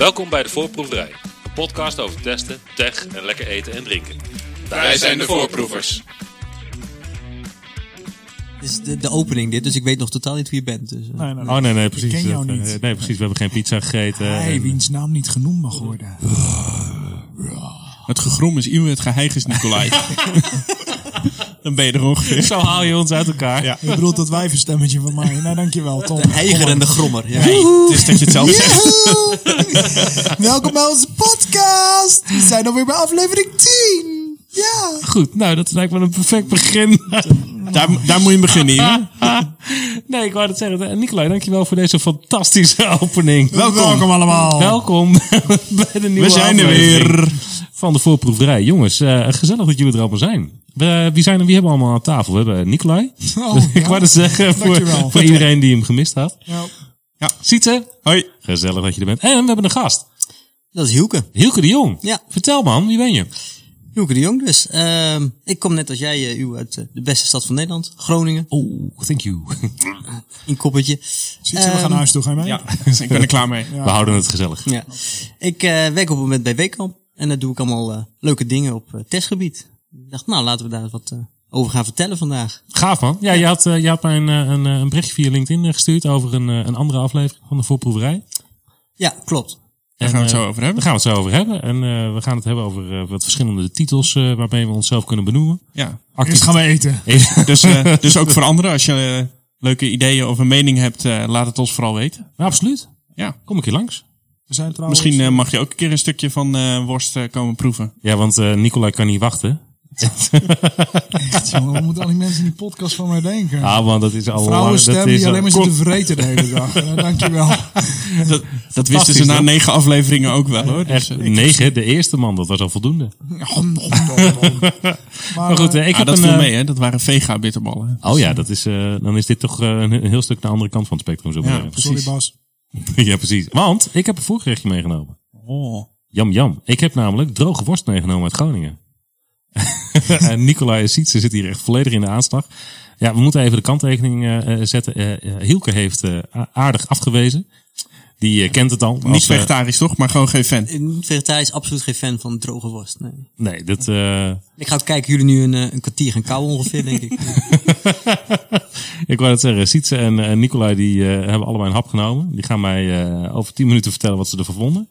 Welkom bij de Voorproeverij, een podcast over testen, tech en lekker eten en drinken. Wij zijn de voorproevers. Dit is de, de opening dit, dus ik weet nog totaal niet wie je bent. Dus, eh. Nee, nee, Oh nee, nee, precies. Ik ken jou Dat, niet. eh, Nee, precies. We hebben geen pizza gegeten. Hij En- wiens naam niet genoemd mag worden. Het gegrom is Iwe, het geheig is Nicolai. Dan ben je er ongeveer. Zo haal je ons uit elkaar. Ja. Je bedoelt dat wijvenstemmetje van mij. Nou, dankjewel, Tom. de heiger en de grommer. Ja. Het is dat je het zelf zegt. Joehoe! Welkom bij onze podcast. We zijn alweer bij aflevering 10. Ja. Goed, nou dat lijkt me een perfect begin. Daar, daar moet je beginnen, Iwe. nee, ik wou het zeggen. Eh, Nicolai, dankjewel voor deze fantastische opening. Welkom, allemaal. Welkom bij de nieuwe We zijn er aflevering weer. Van de voorproeverij. Jongens, eh, gezellig dat jullie er allemaal zijn. We, wie, zijn er, wie hebben we allemaal aan tafel? We hebben Nicolai. Oh, ik ja. wou het zeggen voor, voor iedereen die hem gemist had. Ja. Sietse, Hoi. gezellig dat je er bent. En we hebben een gast. Dat is Hielke. Hielke de Jong. Ja. Vertel man, wie ben je? Hielke de Jong dus. Ehm, ik kom net als jij, eh, u uit eh, de beste stad van Nederland, Groningen, Oh, thank you. in Koppetje. Ziet ze, we gaan naar huis toe. Ga je mee? Ja, ik ben er klaar mee. We houden het gezellig. Ja. Ik eh, werk op het moment bij Wekamp en daar doe ik allemaal eh, leuke dingen op eh, testgebied. Ik dacht, nou laten we daar wat eh, over gaan vertellen vandaag. Gaaf man. Ja, Je, had, eh, je had mij een, een, een berichtje via LinkedIn gestuurd over een, een andere aflevering van de voorproeverij. Ja, klopt. Daar gaan we het zo over hebben. Daar gaan we het zo over hebben. En eh, we gaan het hebben over wat verschillende titels eh, waarmee we onszelf kunnen benoemen. Ja. Eerst gaan we eten. Dus, eh, dus ook voor anderen, als je leuke ideeën of een mening hebt, eh, laat het ons vooral weten. Ja, absoluut. Ja. Kom ik hier langs. We zijn trouwens... Misschien eh, mag je ook een keer een stukje van eh, worst eh, komen proeven. Ja, want eh Nicolai kan niet wachten. Echt, jongen, wat moeten al die mensen in die podcast van mij denken? Ah man, dat is al. Vrouwenstem dat is die al- alleen maar zitten vreten de hele dag. Nou, dankjewel. Dat, dat wisten ze na negen afleveringen ook wel hoor. Dus, Echt, eh, negen, de eerste man, dat was al voldoende. Maar goed, eh, eh, ik ah, heb dat een... viel eh, mee hè, dat waren vega bitterballen. Oh ja, dat is, eh, dan is dit toch eh, een, heel stuk naar de andere kant van het spectrum. Zo Ja, ja, sorry Bas. ja, precies. Want ik heb een voorgerechtje meegenomen. Oh. Jam, jam. Ik heb namelijk droge worst meegenomen uit Groningen. en Nicolai Sietse zit hier echt volledig in de aanslag. Ja, we moeten even de kanttekening eh, eh, zetten. Eh, Hielke heeft aardig afgewezen. Die eh, kent het al. Niet Als, eh, vegetarisch toch, maar gewoon geen fan. Ben vegetarisch absoluut geen fan van droge worst. Nee. nee, dit, eh, Ik ga ook kijken jullie nu een, eh, een kwartier gaan kauwen ongeveer, denk ik. ik wou het zeggen. Sietse en eh, Nicolai die, eh, hebben allebei een hap genomen. Die gaan mij eh, over 10 minuten vertellen wat ze ervan vonden.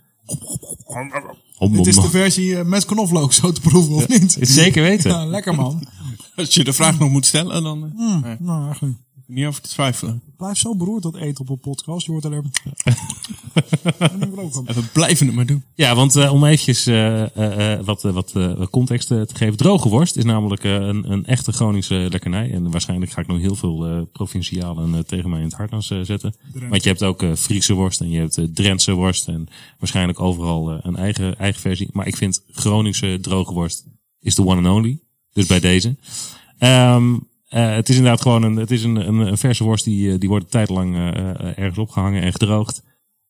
Om, Dit is de versie eh, met knoflook zo te proeven, of niet? Zeker weten. Ja, lekker man. Als je de vraag nog moet stellen, dan eh, nee, Nou, eigenlijk. niet over te twijfelen. Blijf zo beroerd dat eten op een podcast. Je wordt alleen... En we blijven het maar doen. Ja, want eh, om eventjes eh, eh, wat, wat context te geven. Droge worst is namelijk een, een echte Groningse lekkernij. En waarschijnlijk ga ik nog heel veel provincialen tegen mij in het harnas eh, zetten. Want je hebt ook Friese worst en je hebt Drentse worst. En waarschijnlijk overal een eigen, eigen versie. Maar ik vind Groningse droge worst is de one and only. Dus bij deze. Ehm, eh, het is inderdaad gewoon een, het is een, een, een verse worst die, eh, die wordt een tijd lang eh, ergens opgehangen en gedroogd.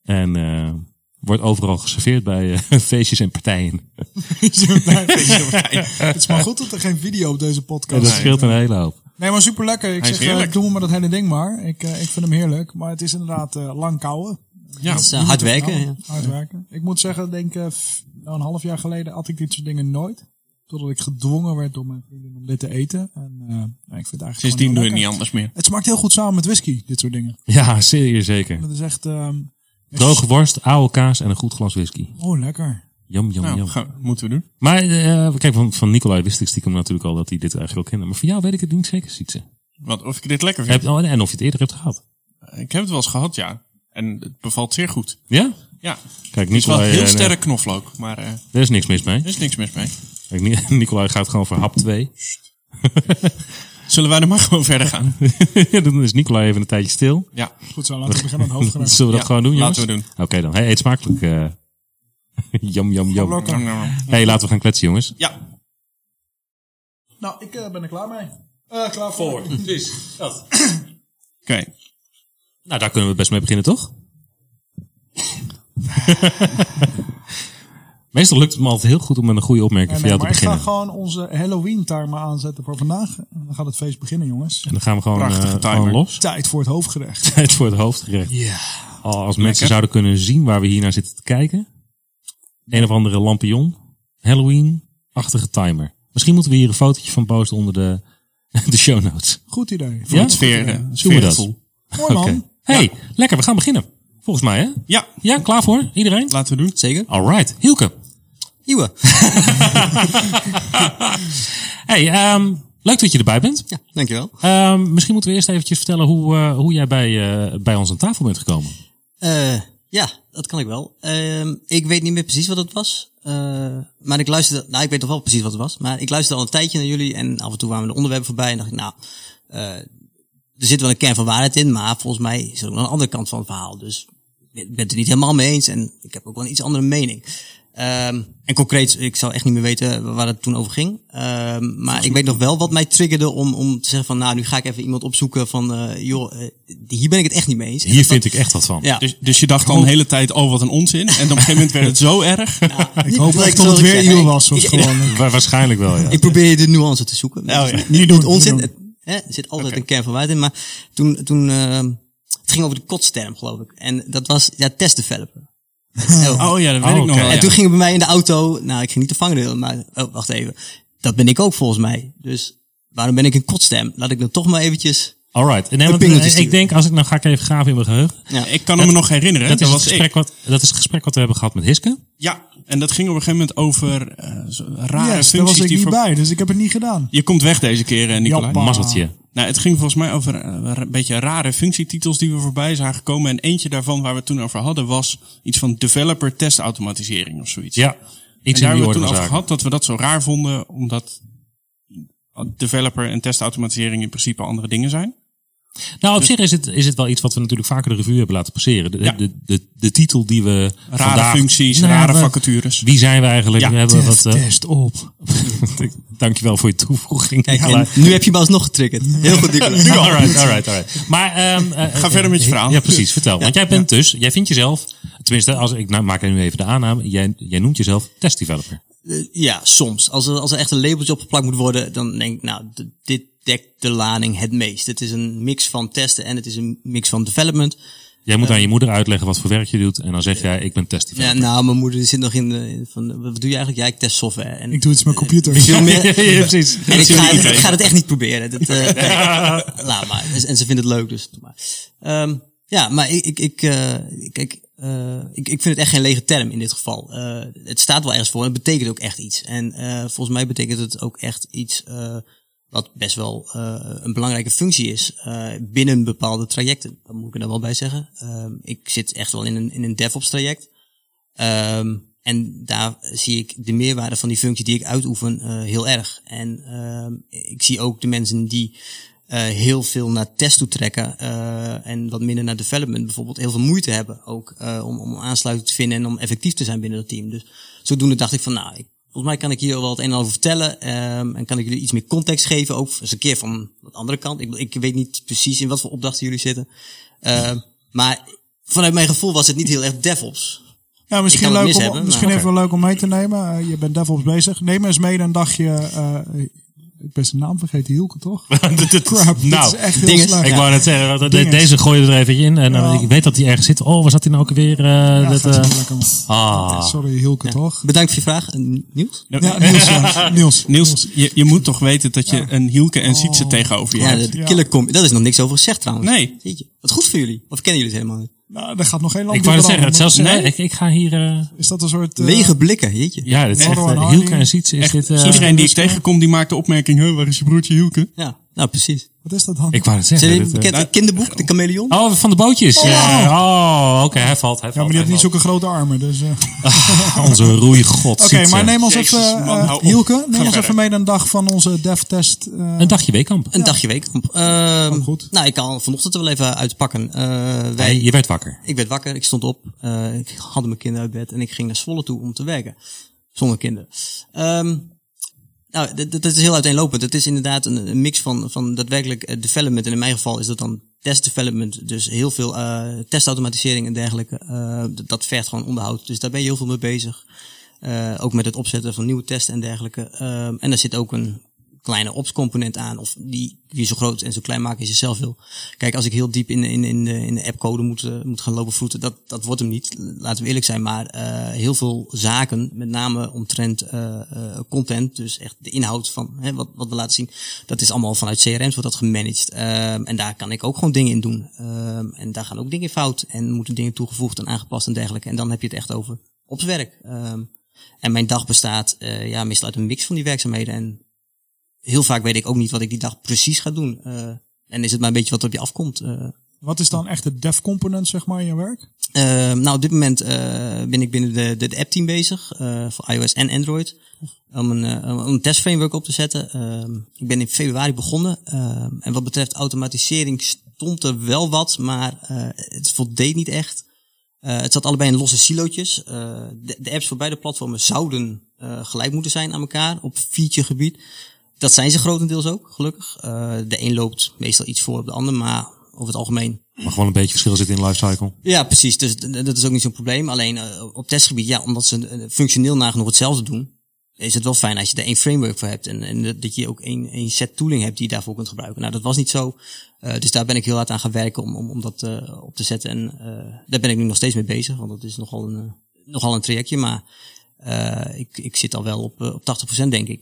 En eh, wordt overal geserveerd bij eh, feestjes en partijen. Het is maar goed dat er geen video op deze podcast dat is. scheelt een hele hoop. Nee, maar super lekker. Ik Hij zeg, doe maar dat hele ding maar. Ik, ik vind hem heerlijk. Maar het is inderdaad lang kouwen. Ja, Het is hard werken. Ja. Hard werken. Ik moet zeggen, denk eh, nou, een half jaar geleden had ik dit soort dingen nooit. Totdat ik gedwongen werd door mijn vriendin om dit te eten. En uh, nou, ik vind het eigenlijk sindsdien doe je niet anders meer. Het smaakt heel goed samen met whisky, dit soort dingen. Ja, zeer zeker. Dat is echt... ehm, Droge worst, oude kaas en een goed glas whisky. Oh, lekker. Jam, jam, Nou, jam. gaan- moeten we doen. Maar eh, kijk, van, van Nicolai wist ik stiekem natuurlijk al dat hij dit eigenlijk ook kende. Maar voor jou weet ik het niet zeker, Sietse. Want of ik dit lekker vind. Heb, oh, en of je het eerder hebt gehad. Ik heb het wel eens gehad, ja. En het bevalt zeer goed. Ja? Ja. Kijk, Het is wel heel eh, sterk knoflook, maar eh, Er is niks mis mee. er is niks mis mee. Nicolai gaat gewoon voor hap 2. Zullen wij er maar gewoon verder gaan? Dan is Nicolai even een tijdje stil. Ja, Goed zo, laten we beginnen aan het hoofdgerecht. Zullen we dat Ja, gewoon doen, jongens? laten we doen. Oké dan. Hey, eet smakelijk. eh. jam, jam, jam. Hey, laten we gaan kletsen, jongens. Ja, Nou, ik eh, ben er klaar mee. Eh, klaar voor. Precies. Dat. oké. Nou, daar kunnen we best mee beginnen, toch? Meestal lukt het me altijd heel goed om met een goede opmerking Nee, voor nee, jou te maar ik ga beginnen. gewoon onze Halloween timer aanzetten voor vandaag. En dan gaat het feest beginnen, jongens. En dan gaan we gewoon, Prachtige eh, timer. gewoon los. Tijd voor het hoofdgerecht. Tijd voor het hoofdgerecht. Ja. als mensen zouden kunnen zien waar we hier naar zitten te kijken. Een of andere lampion. Halloween-achtige timer. Misschien moeten we hier een fotootje van posten onder de, de show notes. Goed idee. Ja? Het sfeer, eh, Doen we dat? sfeergevoel. Mooi man. Oké. Hey, lekker. We gaan beginnen. Volgens mij, hè? Ja, Ja, klaar voor? Iedereen? laten we doen. Zeker. Alright. Hielke. Iwe. Hey, ehm, leuk dat je erbij bent. Ja, dankjewel. Ehm, misschien moeten we eerst eventjes vertellen hoe, eh, hoe jij bij, eh, bij ons aan tafel bent gekomen. Eh, ja, dat kan ik wel. Ehm, ik weet niet meer precies wat het was. Maar ik luisterde, nou ik weet toch wel precies wat het was. Maar ik luisterde al een tijdje naar jullie en af en toe kwamen de onderwerpen voorbij. En dacht ik, nou, er zit wel een kern van waarheid in. Maar volgens mij is er ook nog een andere kant van het verhaal. Dus ik ben het er niet helemaal mee eens. En ik heb ook wel een iets andere mening. Ehm, en concreet, ik zou echt niet meer weten waar het toen over ging. Ehm, maar ik weet nog wel wat mij triggerde om, om te zeggen van, nou, nu ga ik even iemand opzoeken van, eh, joh, eh, hier ben ik het echt niet mee eens. En Hier dat- vind ik echt wat van. Ja. Dus, dus je dacht al een hele tijd, oh wat een onzin. En op een gegeven moment werd het zo erg. Ik hoop echt dat het weer Ik- was. Of gewoon, Wa- waarschijnlijk wel, ja. Ik probeer de nuance te zoeken. Oh, het is ja. niet, Niet niet doen, onzin. niet hè, er zit altijd een kern van waarheid in. Maar toen, toen uh, het ging over de kotsterm, geloof ik. En dat was ja, test developer. Oh ja, dat weet Oh, ik nog oké. wel. en ja. toen ging bij mij in de auto, nou ik ging niet de vangrail, maar oh, wacht even. Dat ben ik ook volgens mij. Dus waarom ben ik een kotstem? Laat ik dan toch maar eventjes... Alright. Nee, want, eh, ik denk, als ik nou ga ik even graven in mijn geheugen. Ja. Ik kan me nog herinneren. Dat is, dat het was gesprek ik. wat, dat is het gesprek wat we hebben gehad met Hiske. Ja, en dat ging op een gegeven moment over eh, rare yes, daar was ik die niet voor- bij, dus ik heb het niet gedaan. Je komt weg deze keer, eh, Nicolai. Mazzeltje. Nou, het ging volgens mij over eh, een beetje rare functietitels die we voorbij zagen komen. En eentje daarvan waar we het toen over hadden was iets van developer testautomatisering of zoiets. Ja. Iets en daar in die hebben we toen over gehad dat we dat zo raar vonden, omdat developer en testautomatisering in principe andere dingen zijn. Nou, op zich is het, is het wel iets wat we natuurlijk vaker de revue hebben laten passeren. De, Ja. de, de, de titel die we Rare vandaag... functies, Nou rare we- vacatures. Wie zijn we eigenlijk? Ja, we hebben wat, eh, Test op. dankjewel voor je toevoeging. Kijk, nu heb je me alsnog getriggerd. Heel goed, Nicolai. alright, alright, alright. Maar, ehm, eh, Ga verder met je verhaal. Ja, precies. Vertel. Want jij bent dus, jij vindt jezelf, tenminste, als ik nou, maak nu even de aanname, jij, jij noemt jezelf testdeveloper. Eh, ja, soms. Als er, als er echt een labeltje opgeplakt moet worden, dan denk ik, nou, dit dekt de lading het meest. Het is een mix van testen en het is een mix van development. Jij moet aan je moeder uitleggen wat voor werk je doet en dan zeg jij, ik ben Ja, testdeveloper. nou, mijn moeder die zit nog in de, van, wat doe je eigenlijk? Ja, ik test software. En Ik doe iets met computer. veel meer, ja, precies. en ik ga, niet ik ga het echt niet proberen. Dat, eh, laat maar. En, en ze vindt het leuk, dus maar. Ehm, ja, maar ik, ik, ik, eh, kijk, eh, ik, ik vind het echt geen lege term in dit geval. Eh, het staat wel ergens voor en het betekent ook echt iets. En eh, volgens mij betekent het ook echt iets wat best wel een belangrijke functie is binnen bepaalde trajecten. Dat moet ik er dan wel bij zeggen. Ik zit echt wel in een, in een DevOps traject. Ehm, en daar zie ik de meerwaarde van die functie die ik uitoefen heel erg. En ehm, ik zie ook de mensen die eh, heel veel naar test toe trekken eh, en wat minder naar development bijvoorbeeld heel veel moeite hebben ook eh, om, om aansluiting te vinden en om effectief te zijn binnen het team. Dus zodoende dacht ik van nou, ik, volgens mij kan ik hier wel het een en ander over vertellen ehm, en kan ik jullie iets meer context geven, ook eens een keer van de andere kant. Ik, ik weet niet precies in wat voor opdrachten jullie zitten, Ehm, maar vanuit mijn gevoel was het niet heel erg DevOps. Ja, misschien, leuk om, hebben, misschien even leuk om mee te nemen. Je bent DevOps bezig. Neem eens mee een dagje. Ik ben zijn naam vergeten, Hielke toch? Crap, nou, dit is echt heel slecht. Ik wou net zeggen, de- deze gooien we er even in. En eh, Ja. ik weet dat hij ergens zit. Oh, waar zat hij nou ook weer? eh, Ja, dat, eh, ah. Sorry, Hielke toch? Bedankt voor je vraag, Niels. Ja, Niels. ja. Niels. Niels, je, je moet toch weten dat je een Hielke en Sietse tegenover je Ja, hebt. de, de Ja. killer. Dat is nog niks over gezegd trouwens. Nee. Jeetje. Wat goed voor jullie. Of kennen jullie het helemaal niet? Nou, er gaat nog geen land Ik wou net zeggen, het veranderen. zelfs, Nee? ik, ik ga hier... eh, Is dat een soort... eh, Lege blikken, jeetje. ja, dit is echt, Arnie. Hielke en Sietse is Echt, dit... eh, iedereen die ik tegenkom, die maakt de opmerking, "Huh, waar is je broertje Hielke? Ja, nou precies. Wat is dat dan? ik wou het zeggen. jullie dit, eh, bekend het kinderboek, de chameleon? oh, van de bootjes. Ja. Oh, oké, hij valt. Hij ja, valt maar die had niet zulke grote armen. Dus, eh. Oké, valt. Onze roeigod maar neem ons Jezus, even, man, eh. Hielke, neem ons verder. even mee naar een dag van onze dev-test. eh, Een dagje weekamp. Een dagje weekkamp. Ehm, Oh, goed. Nou, ik kan vanochtend er wel even uitpakken. Eh wij, Hey, je werd wakker. Ik werd wakker, ik stond op, eh, ik had mijn kinderen uit bed en ik ging naar Zwolle toe om te werken. Zonder kinderen. Ehm nou, dat, dat is heel uiteenlopend. Het is inderdaad een, een mix van, van daadwerkelijk eh, development. En in mijn geval is dat dan test development. Dus heel veel eh testautomatisering en dergelijke. Eh, dat, vergt gewoon onderhoud. Dus daar ben je heel veel mee bezig. Eh, ook met het opzetten van nieuwe testen en dergelijke. En daar zit ook een kleine ops component aan. Of die, die zo groot en zo klein maken als je zelf wil. Kijk, als ik heel diep in, in, in, de, in de appcode moet, uh, moet gaan lopen vroeten, dat, dat wordt hem niet. Laten we eerlijk zijn. Maar uh, heel veel zaken, met name omtrent uh, content, dus echt de inhoud van hè, wat, wat we laten zien, dat is allemaal vanuit CRM's wordt dat gemanaged. Ehm, en daar kan ik ook gewoon dingen in doen. Ehm, en daar gaan ook dingen fout en moeten dingen toegevoegd en aangepast en dergelijke. En dan heb je het echt over opswerk. Um, en mijn dag bestaat ja, meestal uit een mix van die werkzaamheden. En heel vaak weet ik ook niet wat ik die dag precies ga doen. Uh, en is het maar een beetje wat op je afkomt. Uh, wat is dan echt de dev component, zeg maar, in je werk? Uh, nou, op dit moment uh, ben ik binnen de, de, de app team bezig, uh, voor iOS en Android. Om een, om een testframework op te zetten. ik ben in februari begonnen. en wat betreft automatisering stond er wel wat, maar het voldeed niet echt. Het zat allebei in losse silootjes. De, de, apps voor beide platformen zouden gelijk moeten zijn aan elkaar op feature gebied. Dat zijn ze grotendeels ook, gelukkig. de een loopt meestal iets voor op de ander, maar over het algemeen. Maar gewoon een beetje verschil zitten in lifecycle. Ja, precies. Dus dat is ook niet zo'n probleem. Alleen op testgebied, ja, omdat ze functioneel nagenoeg hetzelfde doen, is het wel fijn als je er één framework voor hebt en, en dat je ook één, één set tooling hebt die je daarvoor kunt gebruiken. Nou, dat was niet zo. Uh, dus daar ben ik heel hard aan gaan werken om, om, om dat op te zetten. En daar ben ik nu nog steeds mee bezig, want dat is nogal een, nogal een trajectje. Maar ik, ik zit al wel op, op 80% denk ik.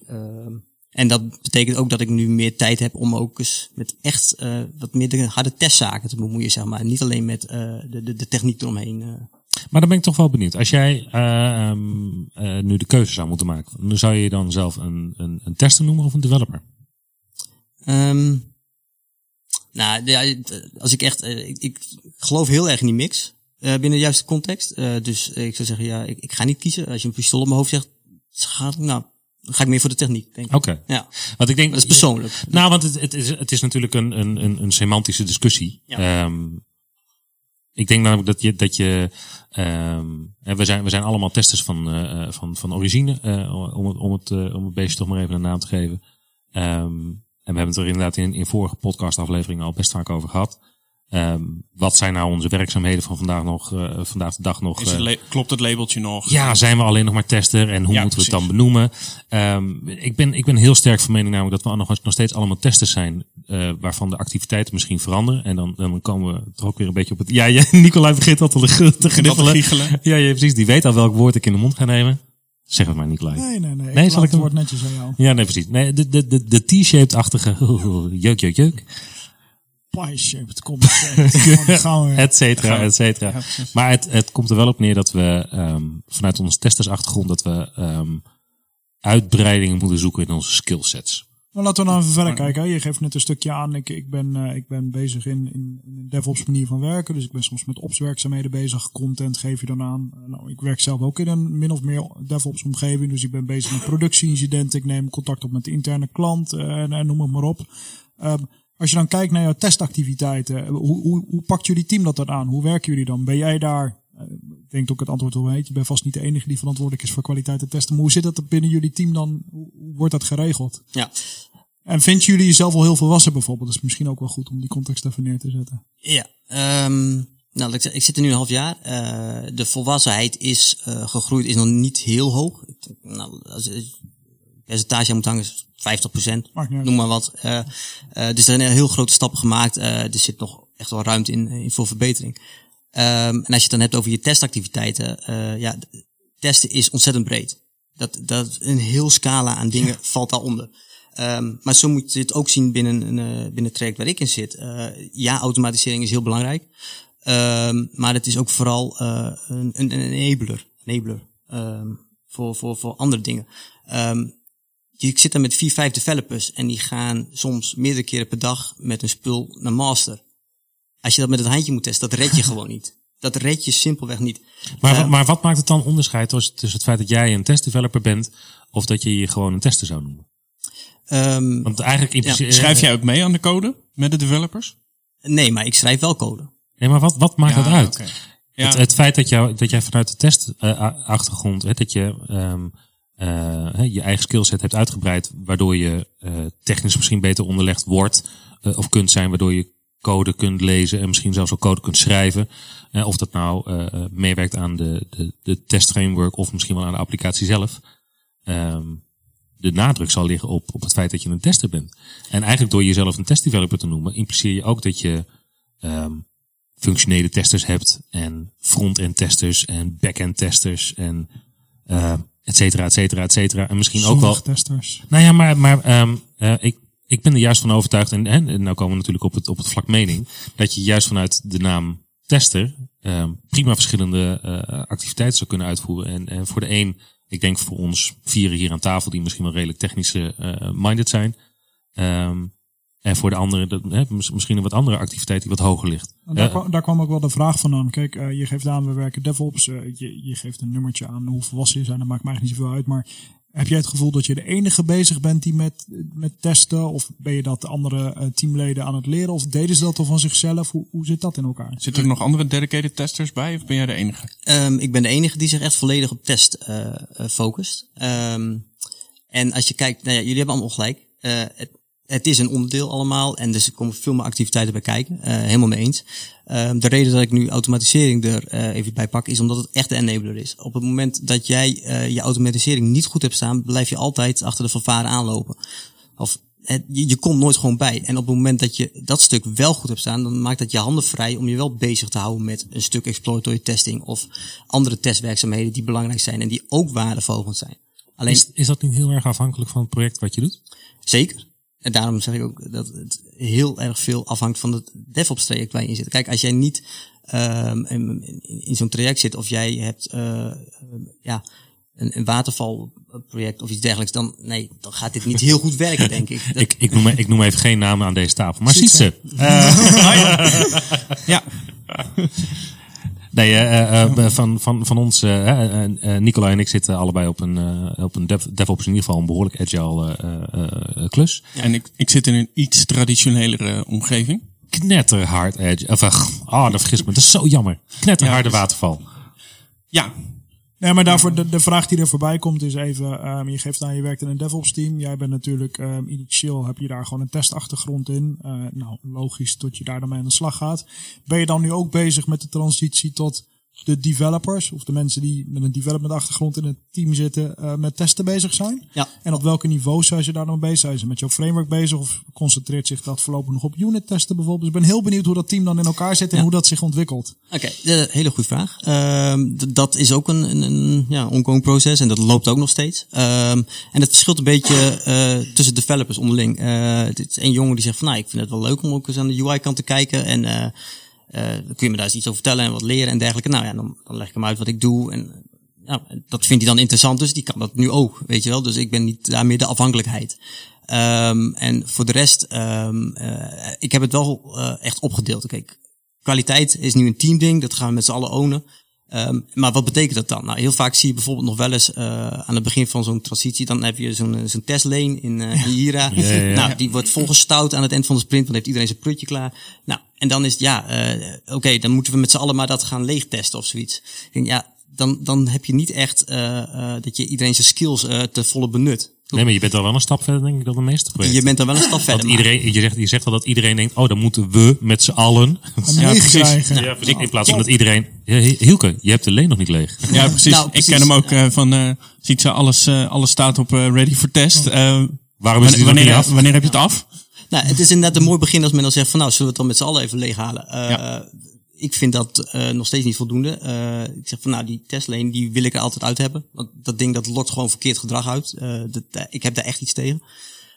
En dat betekent ook dat ik nu meer tijd heb om ook eens met echt wat meer de harde testzaken te bemoeien, zeg maar. Niet alleen met de, de, de techniek eromheen. Maar dan ben ik toch wel benieuwd. Als jij um, uh, nu de keuze zou moeten maken, dan zou je dan zelf een, een, een tester noemen of een developer? Um, nou, ja, als ik echt, ik, ik, geloof heel erg in die mix binnen de juiste context. dus ik zou zeggen, ja, ik, ik, ga niet kiezen. Als je een pistool op mijn hoofd zegt, ga, nou, ga ik meer voor de techniek, denk ik. Oké. Okay. Ja. Want ik denk, dat is persoonlijk. Nou, want het, het, is, het is natuurlijk een, een, een semantische discussie. Ja. Um, ik denk namelijk dat je, dat je um, we, zijn, we zijn allemaal testers van, uh, van, van origine, uh, om, het, om, het, uh, om het beestje toch maar even een naam te geven. Um, en we hebben het er inderdaad in, in vorige podcastafleveringen al best vaak over gehad. Um, wat zijn nou onze werkzaamheden van vandaag nog, uh, vandaag de dag nog? Uh, klopt het labeltje nog? Ja, zijn we alleen nog maar tester en hoe ja, moeten we het dan benoemen? Um, ik, ben, ik ben heel sterk van mening namelijk dat we nog, nog steeds allemaal testers zijn, uh, waarvan de activiteiten misschien veranderen. En dan, dan komen we toch ook weer een beetje op het. Ja, ja Nicolai begint al te, te gniffelen. Ja, ja, precies. Die weet al welk woord ik in de mond ga nemen. Zeg het maar, Nicolai. Nee, nee, nee. nee zal ik het woord netjes aan jou. Ja, nee, precies. Nee, de, de, de, de T-shaped-achtige jeuk, jeuk, jeuk pie-shaped et cetera, et cetera. Maar het, het komt er wel op neer dat we um, vanuit onze testersachtergrond dat we um, uitbreidingen moeten zoeken in onze skillsets. Maar laten we nou even verder kijken. Je geeft net een stukje aan. Ik, ik, ben, uh, ik ben bezig in, in, in een DevOps manier van werken. Dus ik ben soms met ops werkzaamheden bezig. Content geef je dan aan. Uh, nou, ik werk zelf ook in een min of meer DevOps omgeving. Dus ik ben bezig met productieincidenten. Ik neem contact op met de interne klant uh, en, en noem het maar op. Um, als je dan kijkt naar jouw testactiviteiten, hoe, hoe, hoe pakt jullie team dat dan aan? Hoe werken jullie dan? Ben jij daar? Eh, ik denk ook het antwoord wel weet. Je bent vast niet de enige die verantwoordelijk is voor kwaliteit en testen. Maar hoe zit dat binnen jullie team dan? Hoe wordt dat geregeld? Ja. En vinden jullie jezelf al heel volwassen bijvoorbeeld? Dat is misschien ook wel goed om die context even neer te zetten. Ja. Um, nou, ik, ik zit er nu een half jaar. Uh, de volwassenheid is uh, gegroeid, is nog niet heel hoog. Nou, als, percentage moet hangen, 50 procent, noem maar wat. Uh, uh, dus er zijn heel grote stappen gemaakt. Uh, er zit nog echt wel ruimte in, in voor verbetering. Um, en als je het dan hebt over je testactiviteiten, ja, testen is ontzettend breed. Dat, dat een heel scala aan dingen ja. valt daaronder. Um, maar zo moet je het ook zien binnen, een, binnen het traject waar ik in zit. ja, automatisering is heel belangrijk. Um, maar het is ook vooral een, een, een enabler, enabler voor, voor, voor andere dingen. Um, ik zit daar met vier, vijf developers en die gaan soms meerdere keren per dag met een spul naar master. Als je dat met het handje moet testen, dat red je gewoon niet. Dat red je simpelweg niet. Maar, uh, maar wat maakt het dan onderscheid tussen het feit dat jij een testdeveloper bent of dat je je gewoon een tester zou noemen? Um, Want eigenlijk ja. Schrijf jij ook mee aan de code met de developers? Nee, maar ik schrijf wel code. Nee, maar wat, wat maakt ja, dat uit? Okay. Ja. Het, het, feit dat, jou, dat jij vanuit de testachtergrond, uh, dat je um, uh, je eigen skillset hebt uitgebreid, waardoor je uh, technisch misschien beter onderlegd wordt uh, of kunt zijn, waardoor je code kunt lezen en misschien zelfs ook code kunt schrijven. of dat nou meewerkt aan de, de, de testframework of misschien wel aan de applicatie zelf. Um, de nadruk zal liggen op, op het feit dat je een tester bent. En eigenlijk door jezelf een testdeveloper te noemen, impliceer je ook dat je ehm, functionele testers hebt en front-end testers en back-end testers en et cetera, et cetera, et cetera. En misschien ook wel. testers. Nou ja, maar, maar um, uh, ik, ik ben er juist van overtuigd, en, en nou komen we natuurlijk op het, op het vlak mening, dat je juist vanuit de naam tester um, prima verschillende uh, activiteiten zou kunnen uitvoeren. En, en voor de een, ik denk voor ons vieren hier aan tafel, die misschien wel redelijk technische uh, minded zijn. Um, en voor de andere, dat, hè, misschien een wat andere activiteit die wat hoger ligt. Daar, uh, kwam, daar, kwam, ook wel de vraag van aan. Kijk, uh, je geeft aan, we werken DevOps. Uh, je, je, geeft een nummertje aan hoe volwassen je zijn. Dat maakt mij eigenlijk niet zoveel uit. Maar heb jij het gevoel dat je de enige bezig bent die met, met testen? Of ben je dat de andere teamleden aan het leren? Of deden ze dat al van zichzelf? Hoe, hoe zit dat in elkaar? Zitten er nog andere dedicated testers bij? Of ben jij de enige? Um, ik ben de enige die zich echt volledig op test focust. Um, en als je kijkt, nou ja, jullie hebben allemaal gelijk. Het, het is een onderdeel allemaal en dus er komen veel meer activiteiten bij kijken. Uh, helemaal mee eens. Uh, de reden dat ik nu automatisering er uh, even bij pak is omdat het echt de enabler is. Op het moment dat jij je automatisering niet goed hebt staan, blijf je altijd achter de fanfare aanlopen. Of het, je, je, komt nooit gewoon bij. En op het moment dat je dat stuk wel goed hebt staan, dan maakt dat je handen vrij om je wel bezig te houden met een stuk exploratory testing of andere testwerkzaamheden die belangrijk zijn en die ook waardevolgend zijn. Alleen, is, is dat niet heel erg afhankelijk van het project wat je doet? Zeker. En daarom zeg ik ook dat het heel erg veel afhangt van het DevOps traject waar je in zit. Kijk, als jij niet um, in, in zo'n traject zit of jij hebt uh, ja, een, een watervalproject of iets dergelijks, dan nee, dan gaat dit niet heel goed werken, denk ik. Dat... ik, ik, noem, ik noem even geen namen aan deze tafel, maar ziet ze. Uh, ja. Nee, uh, uh, van, van, van ons, uh, Nicola en ik zitten allebei op een, op een dev, DevOps in ieder geval een behoorlijk agile klus. Ja, en ik, ik zit in een iets traditionelere omgeving. Knetterhard agile. Of, ah, oh, dat vergis me. Dat is zo jammer. Knetterharde ja, waterval. Ja, Nee, maar daarvoor de, de vraag die er voorbij komt is even, um, je geeft aan, je werkt in een DevOps team. Jij bent natuurlijk, um, initieel heb je daar gewoon een testachtergrond in. Uh, nou, logisch dat je daar dan mee aan de slag gaat. Ben je dan nu ook bezig met de transitie tot de developers, of de mensen die met een development achtergrond in het team zitten, uh, met testen bezig zijn? Ja. En op welke niveau zijn ze daar dan bezig? Zijn ze met jouw framework bezig of concentreert zich dat voorlopig nog op unit testen bijvoorbeeld? Dus ik ben heel benieuwd hoe dat team dan in elkaar zit en ja. hoe dat zich ontwikkelt. Oké, okay, hele goede vraag. Uh, dat is ook een, een, een ja, ongoing proces en dat loopt ook nog steeds. Um, en het verschilt een beetje uh, tussen developers onderling. Dit is een jongen die zegt van nou, ik vind het wel leuk om ook eens aan de UI kant te kijken en kun je me daar eens iets over vertellen en wat leren en dergelijke. Nou ja, dan, leg ik hem uit wat ik doe. En ja, dat vindt hij dan interessant, dus die kan dat nu ook, weet je wel. Dus ik ben niet daarmee de afhankelijkheid. Um, en voor de rest, um, uh, ik heb het wel uh, echt opgedeeld. Kijk, kwaliteit is nu een teamding, dat gaan we met z'n allen ownen. Um, maar wat betekent dat dan? Nou, heel vaak zie je bijvoorbeeld nog wel eens uh, aan het begin van zo'n transitie, dan heb je zo'n zo'n testlane in, uh, in Jira. Ja, ja, ja. Nou, die wordt volgestouwd aan het eind van de sprint, want heeft iedereen zijn prutje klaar. Nou, en dan is het, ja, uh, oké, okay, dan moeten we met z'n allen maar dat gaan leegtesten of zoiets. Ik denk, ja, dan, dan heb je niet echt dat je iedereen zijn skills te volle benut. Nee, maar je bent al wel een stap verder, denk ik, dan de meeste projecten. Je bent dan wel een stap verder. Want iedereen, je, zegt, je zegt al dat iedereen denkt, oh, dan moeten we met z'n allen. Ja, precies. Ja, precies. In plaats van dat iedereen... Hielke, je hebt de leen nog niet leeg. Ja, precies. Nou, precies. Ik ken hem ook uh, van, uh, ziet ze, alles, uh, alles staat op ready for test. Waarom is het wanneer, wanneer, af? wanneer heb je het af? Nou, het is inderdaad een mooi begin als men dan zegt van, nou, zullen we het dan met z'n allen even leeghalen? Ja ik vind dat uh, nog steeds niet voldoende. Uh, ik zeg van nou, die testlane die wil ik er altijd uit hebben. Want dat ding dat lokt gewoon verkeerd gedrag uit. Uh, dat, ik heb daar echt iets tegen.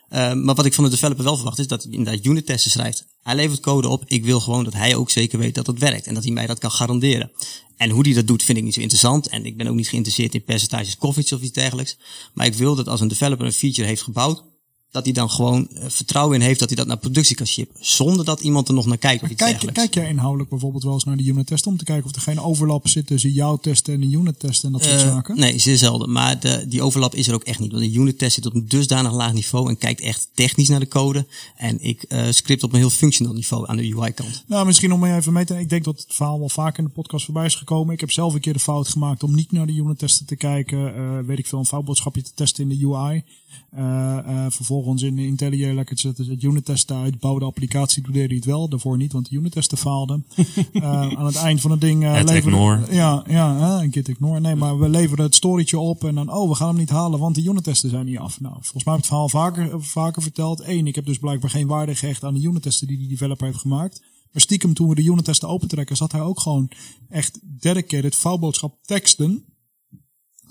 maar wat ik van de developer wel verwacht is dat hij inderdaad unit testen schrijft. Hij levert code op. Ik wil gewoon dat hij ook zeker weet dat het werkt. En dat hij mij dat kan garanderen. En hoe hij dat doet vind ik niet zo interessant. En ik ben ook niet geïnteresseerd in percentages coverage of iets dergelijks. Maar ik wil dat als een developer een feature heeft gebouwd dat hij dan gewoon vertrouwen in heeft dat hij dat naar productie kan shippen. Zonder dat iemand er nog naar kijkt. Of iets kijk, kijk jij inhoudelijk bijvoorbeeld wel eens naar de unit test om te kijken of er geen overlap zit tussen jouw testen en de unit testen en dat soort uh, zaken? Nee, zeer zelden. Maar de, die overlap is er ook echt niet. Want de unit test zit op een dusdanig laag niveau en kijkt echt technisch naar de code. En ik uh, script op een heel functioneel niveau aan de UI kant. Nou, misschien om even mee te Ik denk dat het verhaal wel vaak in de podcast voorbij is gekomen. Ik heb zelf een keer de fout gemaakt om niet naar de unit testen te kijken. Uh, weet ik veel, een foutboodschapje te testen in de UI. Eh, eh, vervolgens in IntelliJ lekker zetten ze het unit testen uit. Bouw de applicatie, toen deed hij het wel. Daarvoor niet, want de unit testen faalden. Eh, aan het eind van het ding eh Het leveren- ignore. Ja, ja, een git ignore. Nee, maar we leveren het storytje op en dan, oh, we gaan hem niet halen, want de unit testen zijn niet af. Nou, volgens mij heb ik het verhaal vaker, vaker verteld. Eén, ik heb dus blijkbaar geen waarde gehecht aan de unit testen die die developer heeft gemaakt. Maar stiekem toen we de unit testen opentrekken, zat hij ook gewoon echt dedicated vouwboodschap teksten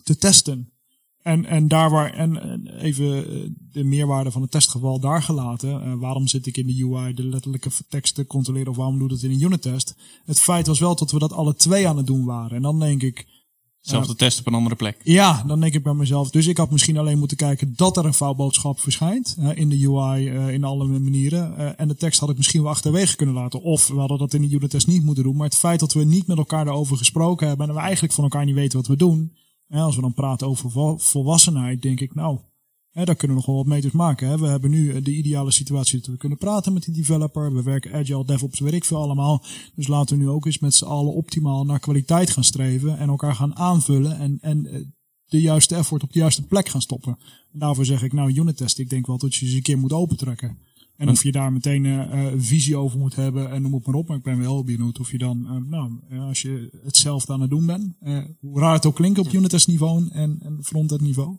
te testen. En, en daar waar, en en even eh, de meerwaarde van het testgeval daar gelaten. eh, waarom zit ik in de UI de letterlijke tekst te controleren of waarom doe dat in een unit test? Het feit was wel dat we dat alle twee aan het doen waren. En dan denk ik, Zelfde test op een andere plek. ja, dan denk ik bij mezelf. Dus ik had misschien alleen moeten kijken dat er een foutboodschap verschijnt. eh, in de UI, eh, in alle manieren. Eh, en de tekst had ik misschien wel achterwege kunnen laten. Of we hadden dat in de unit test niet moeten doen. Maar het feit dat we niet met elkaar daarover gesproken hebben. En we eigenlijk van elkaar niet weten wat we doen. Eh, als we dan praten over vol- volwassenheid, denk ik nou. Hè, daar kunnen we nog wel wat meters maken. Hè. We hebben nu eh, de ideale situatie dat we kunnen praten met die developer. We werken agile, DevOps, weet ik veel allemaal. Dus laten we nu ook eens met z'n allen optimaal naar kwaliteit gaan streven. En elkaar gaan aanvullen. En, en eh, de juiste effort op de juiste plek gaan stoppen. En daarvoor zeg ik, nou, unit test, ik denk wel dat je ze een keer moet opentrekken. En of je daar meteen een visie over moet hebben en noem het maar op. Maar ik ben wel benieuwd of je dan, eh, nou, als je hetzelfde aan het doen bent. hoe raar het ook klinkt op unit test niveau en, en front-end niveau.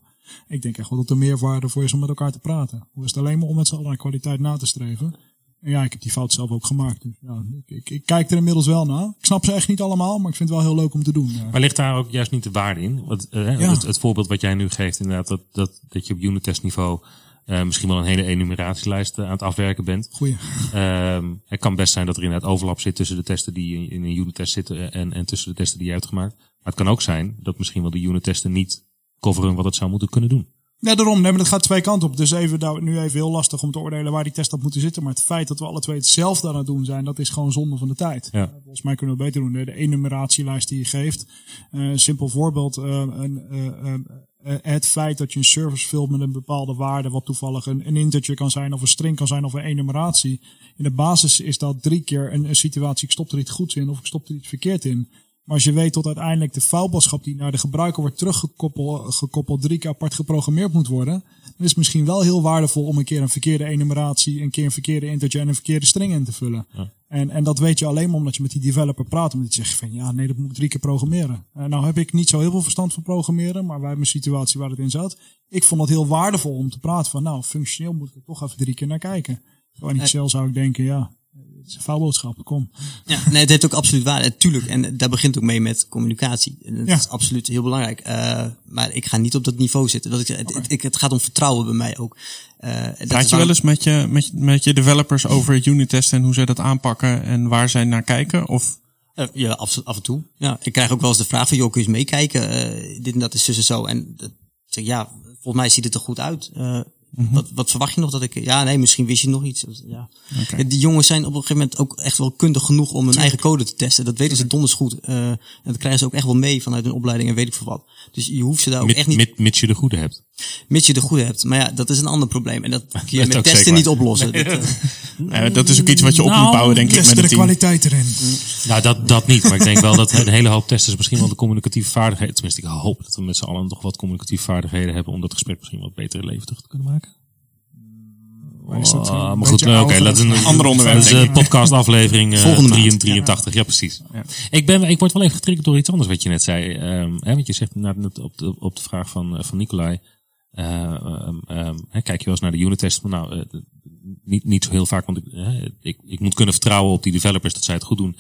Ik denk echt wel dat er meerwaarde voor is om met elkaar te praten. Hoe is het alleen maar om met z'n allen naar kwaliteit na te streven. En ja, ik heb die fout zelf ook gemaakt. Dus ja, ik, ik, ik kijk er inmiddels wel naar. Ik snap ze echt niet allemaal, maar ik vind het wel heel leuk om te doen. Ja. Maar ligt daar ook juist niet de waarde in? Want, Ja. het, het voorbeeld wat jij nu geeft, inderdaad, dat, dat, dat je op unit test niveau eh, misschien wel een hele enumeratielijst eh, aan het afwerken bent. Goeie. Ehm, het kan best zijn dat er inderdaad overlap zit tussen de testen die in- in een unit test zitten en, en tussen de testen die je hebt gemaakt. Maar het kan ook zijn dat misschien wel de unit testen niet coveren wat het zou moeten kunnen doen. Ja, daarom. Nee, maar dat gaat twee kanten op. Dus even, nou, nu even heel lastig om te oordelen waar die test op moeten zitten. Maar het feit dat we alle twee hetzelfde aan het doen zijn, dat is gewoon zonde van de tijd. Ja. Volgens mij kunnen we het beter doen. De enumeratielijst die je geeft. Eh, een simpel voorbeeld. eh, een, eh, het feit dat je een service vult met een bepaalde waarde, wat toevallig een, een integer kan zijn, of een string kan zijn, of een enumeratie. In de basis is dat drie keer een, een situatie, ik stop er iets goeds in, of ik stop er iets verkeerd in. Maar als je weet tot uiteindelijk de foutboodschap die naar de gebruiker wordt teruggekoppeld gekoppeld, drie keer apart geprogrammeerd moet worden, dan is het misschien wel heel waardevol om een keer een verkeerde enumeratie, een keer een verkeerde integer en een verkeerde string in te vullen. En, en dat weet je alleen maar omdat je met die developer praat. Omdat je zegt van ja, nee, dat moet ik drie keer programmeren. Uh, nou heb ik niet zo heel veel verstand van programmeren, maar wij hebben een situatie waar het in zat. Ik vond het heel waardevol om te praten van nou, functioneel moet ik er toch even drie keer naar kijken. Zo in Excel zou ik denken, ja, het is een foutboodschap, kom. Ja, nee, het heeft ook absoluut waarde. Tuurlijk. En daar begint ook mee met communicatie. En dat Ja. is absoluut heel belangrijk. Eh, maar ik ga niet op dat niveau zitten. Dat ik, het, het, ik- het gaat om vertrouwen bij mij ook. Dat is Praat je wel eens met je, met, met je developers over unit testen en hoe zij dat aanpakken en waar zij naar kijken? Of Eh, ja, af, af en toe. Ja, ik krijg ook wel eens de vraag van, joh, kun je eens meekijken? Dit en dat is zus en zo. En zeg, ja, volgens mij ziet het er goed uit. Mhm. wat, wat verwacht je nog dat ik... Ja, nee, misschien wist je nog iets. Ja. Ja, die jongens zijn op een gegeven moment ook echt wel kundig genoeg om hun eigen code te testen. Dat weten ze donders goed. Eh, en dat krijgen ze ook echt wel mee vanuit hun opleiding en weet ik veel wat. Dus je hoeft ze daar ook echt niet... mit- mits je de goede hebt. Mits je de goede hebt. Maar ja, dat is een ander probleem. En dat kun je met testen niet oplossen. Dat, eh, dat is ook iets wat je op Nou, moet bouwen, denk ik, met de team. kwaliteit erin. Nou, dat, dat niet. Maar ik denk wel dat een hele hoop testers misschien wel de communicatieve vaardigheden... Tenminste, ik hoop dat we met z'n allen toch wat communicatieve vaardigheden hebben... om dat gesprek misschien wat beter levendig te kunnen maken. Is dat Ah, maar goed, nou, oké, dat is een Ander onderwerp, Dat is een podcast aflevering eh, Volgende maand. 83. Ja, precies. Ik, ben, ik word wel even getriggerd door iets anders wat je net zei. Ehm, hè, want je zegt net net op de, op de vraag van, eh, van Nicolai. Ehm, hè, kijk je wel eens naar de unit test? Maar Nou, eh, niet, niet zo heel vaak, want ik, hè, ik, ik moet kunnen vertrouwen op die developers dat zij het goed doen.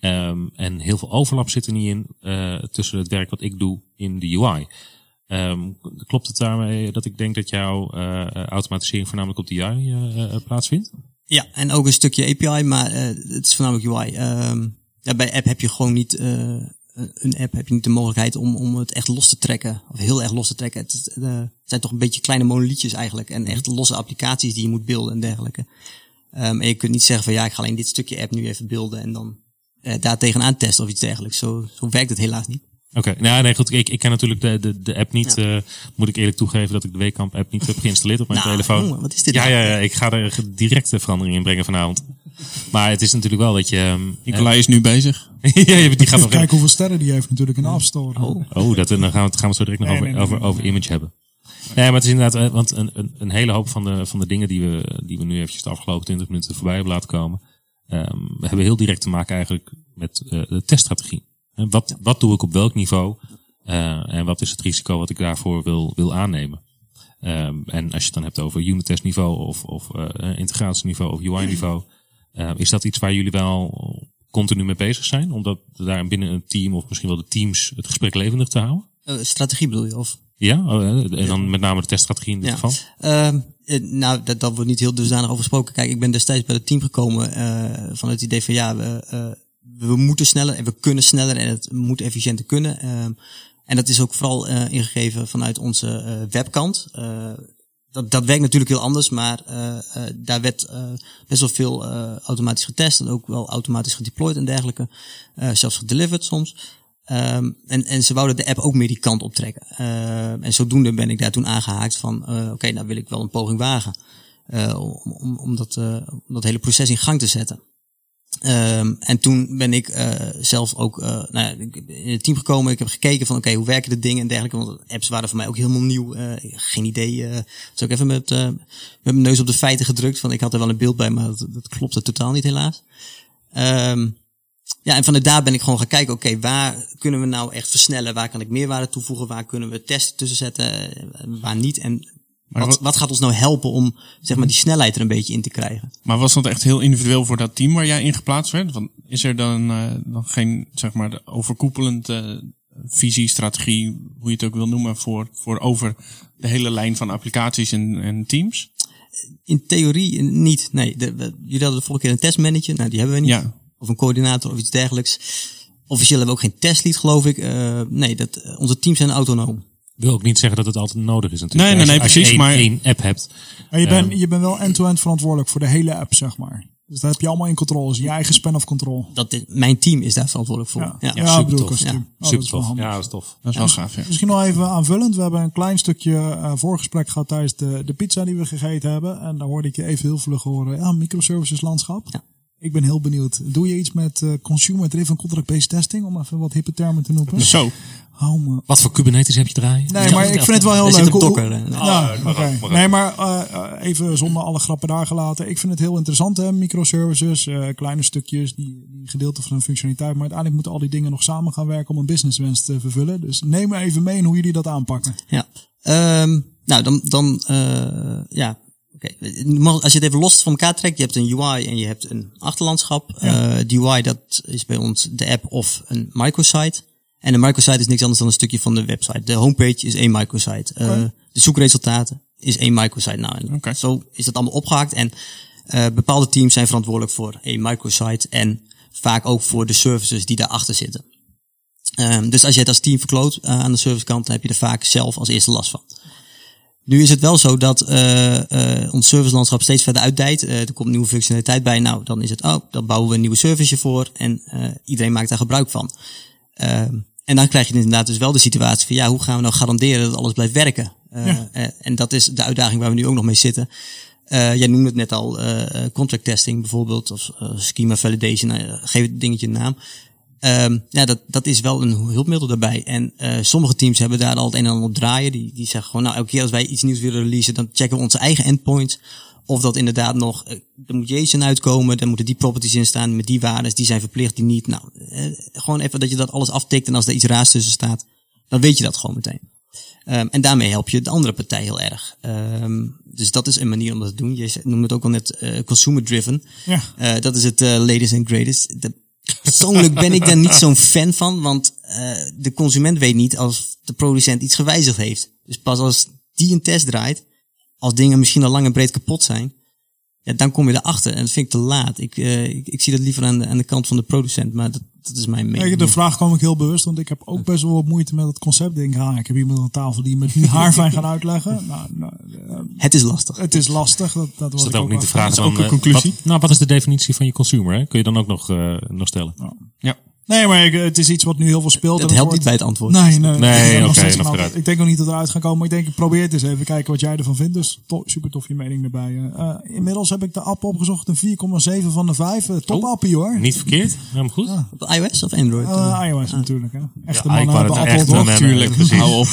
Ehm, en heel veel overlap zit er niet in eh, tussen het werk wat ik doe in de UI. Ehm, klopt het daarmee dat ik denk dat jouw eh, automatisering voornamelijk op de UI eh, plaatsvindt? Ja, en ook een stukje API, maar het is voornamelijk UI. Ja, bij app heb je gewoon niet, een app heb je niet de mogelijkheid om, om het echt los te trekken. Of heel erg los te trekken. Het zijn toch een beetje kleine monolietjes eigenlijk. En echt losse applicaties die je moet beelden en dergelijke. Ehm, en je kunt niet zeggen van ja, ik ga alleen dit stukje app nu even beelden en dan eh, daar tegenaan testen of iets dergelijks. Zo, zo werkt het helaas niet. Oké, nou nee, goed. Ik, ik ken natuurlijk de, de, de app niet. eh, moet ik eerlijk toegeven dat ik de Weekamp app niet heb geïnstalleerd op mijn Nou, telefoon. jongen, wat is dit Ja, nou? ja, ja, ik ga er direct de verandering in brengen vanavond. Maar het is natuurlijk wel dat je. ehm, Nicolai is nu bezig. ja, die gaat nog. Kijk hoeveel sterren die heeft natuurlijk in de App Store. Oh, dat, dan gaan we, het- gaan we het zo direct nog Nee, over, nee, nee, over, nee. over image hebben. Nee, maar het is inderdaad, eh, want een, een, een hele hoop van de, van de dingen die we, die we nu eventjes de afgelopen 20 minuten voorbij hebben laten komen, we hebben heel direct te maken eigenlijk met eh, de teststrategie. Wat, wat doe ik op welk niveau? Eh, en wat is het risico wat ik daarvoor wil, wil aannemen? Ehm, en als je het dan hebt over unit test niveau of, of integratieniveau of UI niveau, is dat iets waar jullie wel continu mee bezig zijn? Omdat daar binnen een team of misschien wel de teams het gesprek levendig te houden? Strategie bedoel je? Of? Ja, eh, en dan met name de teststrategie in dit Ja. geval. Ehm, eh, nou, dat, dat wordt niet heel dusdanig over gesproken. Kijk, ik ben destijds bij het team gekomen eh, van het idee van ja, we, eh, we moeten sneller en we kunnen sneller en het moet efficiënter kunnen. Ehm, en dat is ook vooral ingegeven vanuit onze webkant. Dat, dat werkt natuurlijk heel anders, maar daar werd best wel veel automatisch getest en ook wel automatisch gedeployed en dergelijke. Zelfs gedelivered soms. Ehm, en, en ze wouden de app ook meer die kant optrekken. Ehm, en zodoende ben ik daar toen aangehaakt van, eh, oké, nou wil ik wel een poging wagen. eh, om, om, om, dat, eh, dat hele proces in gang te zetten. Ehm, en toen ben ik zelf ook nou ja, ik in het team gekomen. Ik heb gekeken van oké, hoe werken de dingen en dergelijke. Want apps waren voor mij ook helemaal nieuw. Geen idee. dus ook even met, met mijn neus op de feiten gedrukt. Van ik had er wel een beeld bij, maar dat, dat klopte totaal niet helaas. Ja, en vanuit daar ben ik gewoon gaan kijken, oké, waar kunnen we nou echt versnellen? Waar kan ik meerwaarde toevoegen? Waar kunnen we testen tussen zetten? eh, Waar niet? En wat, wat- gaat ons nou helpen om zeg maar, die snelheid er een beetje in te krijgen? Maar was dat echt heel individueel voor dat team waar jij in geplaatst werd? Want is er dan, eh, dan geen, zeg maar, de overkoepelend visie, strategie, hoe je het ook wil noemen, voor, voor over de hele lijn van applicaties en, en teams? In theorie niet. Nee, de, we- jullie hadden de vorige keer een testmanager. Nou, die hebben we niet. Ja. Of een coördinator of iets dergelijks. Officieel hebben we ook geen testlead, geloof ik. Eh, nee, dat, eh, onze teams zijn autonoom. Wil ook niet zeggen dat het altijd nodig is natuurlijk. Nee, nee, Als je- nee, als je precies, één- maar- één app hebt. Maar je bent je bent wel end-to-end verantwoordelijk voor de hele app, zeg maar. Dus dat heb je allemaal in controle. Dus je eigen span of control. Dat is, mijn team is daar verantwoordelijk voor. Ja, Ja. ja, super bedoel tof. Ja. Oh, dat Super tof. Ja, dat is tof. Dat is wel gaaf, ja. Misschien nog even aanvullend. We hebben een klein stukje eh, voorgesprek gehad tijdens de, de pizza die we gegeten hebben. En daar hoorde ik je even heel vlug horen. Ja, microservices landschap. Ja. Ik ben heel benieuwd. Doe je iets met eh, consumer driven contract-based testing? Om even wat hippe termen te noemen. Zo. Hou me Wat voor Kubernetes heb je draaien? Nee, maar ik vind het wel heel Hij leuk. zit Docker, eh, nee. Ja, maar. Nee, eh, eh, even zonder alle grappen daar gelaten. Ik vind het heel interessant, hè, microservices, eh, kleine stukjes, die, die gedeelte van een functionaliteit. Maar uiteindelijk moeten al die dingen nog samen gaan werken om een businesswens te vervullen. Dus neem me even mee in hoe jullie dat aanpakken. Ja. Ehm, nou, dan, dan eh, ja. Oké. Als je het even los van elkaar trekt, je hebt een UI en je hebt een achterlandschap. Eh die UI, dat is bij ons de app of een microsite. En een microsite is niks anders dan een stukje van de website. De homepage is één microsite. Eh, De zoekresultaten is één microsite. Nou, zo is dat allemaal opgehakt. En eh, bepaalde teams zijn verantwoordelijk voor één microsite. En vaak ook voor de services die daarachter zitten. Ehm, dus als je het als team verkloot aan de servicekant, dan heb je er vaak zelf als eerste last van. Nu is het wel zo dat eh, eh, ons servicelandschap steeds verder uitdijt. Eh, er komt nieuwe functionaliteit bij. Nou, dan is het, oh, dan bouwen we een nieuwe service voor en iedereen maakt daar gebruik van. Ehm, en dan krijg je inderdaad dus wel de situatie van, ja, hoe gaan we nou garanderen dat alles blijft werken? Ja. en dat is de uitdaging waar we nu ook nog mee zitten. Jij noemde het net al, contract testing bijvoorbeeld, of schema validation, eh, geef het dingetje een naam. Ehm, ja, dat, dat is wel een hulpmiddel daarbij. En eh, sommige teams hebben daar al het een en ander op draaien. Die, die zeggen gewoon, nou, elke keer als wij iets nieuws willen releasen, dan checken we onze eigen endpoints. Of dat inderdaad nog, eh, er moet JSON uitkomen, dan moeten die properties in staan met die waarden, die zijn verplicht, die niet. Nou, eh, gewoon even dat je dat alles aftikt en als er iets raars tussen staat, dan weet je dat gewoon meteen. Ehm, en daarmee help je de andere partij heel erg. Ehm, dus dat is een manier om dat te doen. Je noemde het ook al net consumer driven. Ja. Dat is het latest and greatest. De- persoonlijk ben ik daar niet zo'n fan van, want eh, de consument weet niet als de producent iets gewijzigd heeft. Dus pas als die een test draait, als dingen misschien al lang en breed kapot zijn, ja, dan kom je erachter. En dat vind ik te laat. Ik, eh, ik, ik zie dat liever aan de, aan de kant van de producent, maar dat, dat is mijn mening. Kijk, de vraag kwam ik heel bewust, want ik heb ook best wel wat moeite met het concept. Ik denk, ah, ik heb iemand aan tafel die me het nu haarfijn gaat uitleggen. Nou, nou, eh, Het is lastig. het is lastig. Dat, dat Is dat ook niet de vraag Dat is ook een eh, conclusie. Wat, nou, wat is de definitie van je consumer? Hè? Kun je dan ook nog, eh, nog stellen? Ja. Nee, maar ik, het is iets wat nu heel veel speelt. Dat en helpt wordt- niet bij het antwoord. Nee, nee. Nee, Ik nog nog antwoord. Ik denk ook niet dat eruit gaan komen. Maar ik denk, ik probeer het eens even kijken wat jij ervan vindt. Dus to- super tof je mening erbij. eh. Eh, inmiddels heb ik de app opgezocht. Een 4,7 van de 5. Eh, top Oh. appie hoor. Niet verkeerd? Helemaal goed? Op iOS of Android? Eh, iOS natuurlijk. Hè. Echte Ja, mannen hebben Apple toch? een- Tuurlijk, precies. hou op.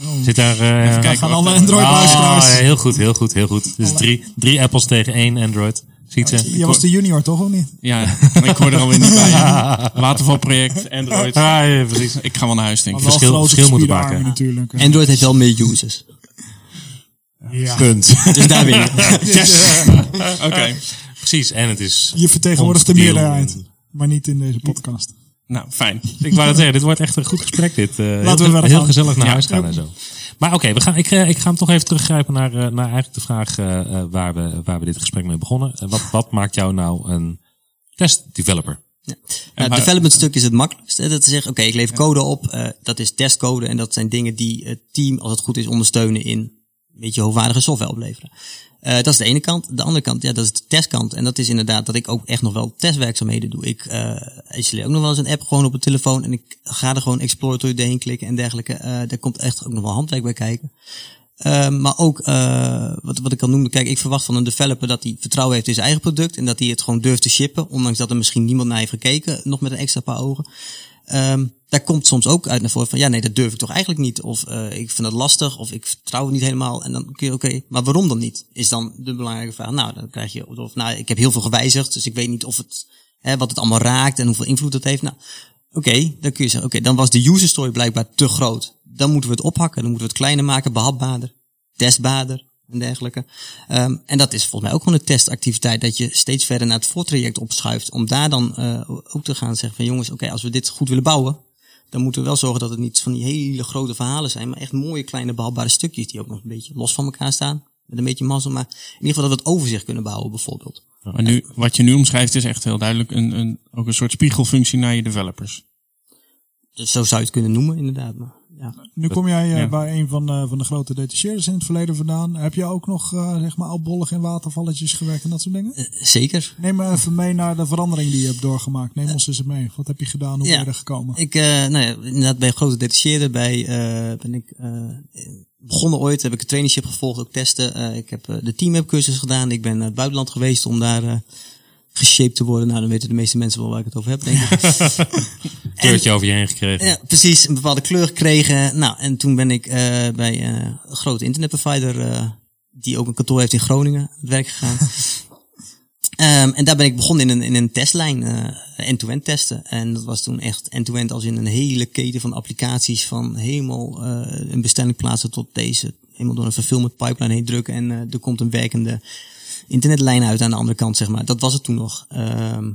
Oh, Zit daar... eh, Even kijken. gaan alle. Android-luisteraars. Ah, heel goed, heel goed, heel goed. Dus drie, drie apples tegen één Android. Ziet ze? Je was de junior toch, of niet? Ja, maar ik hoor er alweer niet bij. Watervalproject, Android. Ah, ja, precies. Ik ga wel naar huis, denk ik. Verschil- verschil moeten maken. natuurlijk. Android heeft wel meer users. Ja. Punt. Dus daar win je. Oké. Precies, en het is... Je vertegenwoordigt de meerderheid. Maar niet in deze podcast. Nou, fijn. Ik wou het zeggen, dit wordt echt een goed gesprek. Dit. Eh, heel, we heel gaan. gezellig naar Ja. huis gaan en zo. Maar oké, we gaan. ik, eh, ik ga hem toch even teruggrijpen naar, eh, naar eigenlijk de vraag eh, waar, we, waar we dit gesprek mee begonnen. Wat, wat maakt jou nou een testdeveloper? Nou, het development stuk is het makkelijkst. Hè, dat te zeggen, oké, ik lever code op. dat is testcode. En dat zijn dingen die het team, als het goed is, ondersteunen in een beetje hoogwaardige software opleveren. Eh, dat is de ene kant. De andere kant, ja, dat is de testkant. En dat is inderdaad dat ik ook echt nog wel testwerkzaamheden doe. Ik eh installeer ook nog wel eens een app gewoon op een telefoon. En ik ga er gewoon exploratory doorheen klikken en dergelijke. Eh daar komt echt ook nog wel handwerk bij kijken. Ehm, maar ook, eh, wat, wat ik al noemde, kijk, ik verwacht van een developer dat hij vertrouwen heeft in zijn eigen product en dat hij het gewoon durft te shippen, ondanks dat er misschien niemand naar heeft gekeken, nog met een extra paar ogen. Ehm, daar komt soms ook uit naar voren van, ja nee, dat durf ik toch eigenlijk niet, of eh, ik vind dat lastig, of ik vertrouw het niet helemaal. En dan kun je, oké, maar waarom dan niet? Is dan de belangrijke vraag. Nou, dan krijg je, of nou, ik heb heel veel gewijzigd, dus ik weet niet of het, hè, wat het allemaal raakt en hoeveel invloed het heeft. Nou, Oké, dan kun je zeggen, oké, dan was de user story blijkbaar te groot. Dan moeten we het ophakken, dan moeten we het kleiner maken, behapbaarder, testbaarder en dergelijke. Ehm, en dat is volgens mij ook gewoon een testactiviteit, dat je steeds verder naar het voortraject opschuift, om daar dan eh, ook te gaan zeggen van jongens, oké, als we dit goed willen bouwen, dan moeten we wel zorgen dat het niet van die hele grote verhalen zijn, maar echt mooie kleine behapbare stukjes die ook nog een beetje los van elkaar staan. Met een beetje mazzel, maar in ieder geval dat we het overzicht kunnen bouwen bijvoorbeeld. Maar nu, wat je nu omschrijft is echt heel duidelijk een, een, ook een soort spiegelfunctie naar je developers. Dus zo zou je het kunnen noemen inderdaad. Maar, ja. Nu kom jij eh, Ja. bij een van, de van de grote detacheerders in het verleden vandaan. Heb je ook nog eh, zeg maar opbollig in watervalletjes gewerkt en dat soort dingen? Zeker. Neem me even mee naar de verandering die je hebt doorgemaakt. Neem ons eens mee. Wat heb je gedaan? Hoe Ja. ben je er gekomen? Ik, eh, nou ja, inderdaad, bij een grote detacheerder bij, eh, ben ik eh, begonnen ooit, heb ik een traineeship gevolgd, ook testen. Eh, ik heb eh, de team cursus gedaan. Ik ben naar het buitenland geweest om daar eh geshaped te worden. Nou, dan weten de meeste mensen wel waar ik het over heb, denk ik. Kleurtje over je heen gekregen. Ja, precies. Een bepaalde kleur gekregen. Nou, en toen ben ik eh, bij eh, een grote internetprovider, eh, die ook een kantoor heeft in Groningen, het werk gegaan. Ehm, en daar ben ik begonnen in een, in een testlijn, end-to-end testen. En dat was toen echt end-to-end als in een hele keten van applicaties van helemaal een bestelling plaatsen tot deze. Helemaal door een fulfillment pipeline heen drukken en er komt een werkende internetlijn uit aan de andere kant, zeg maar. Dat was het toen nog. Ehm,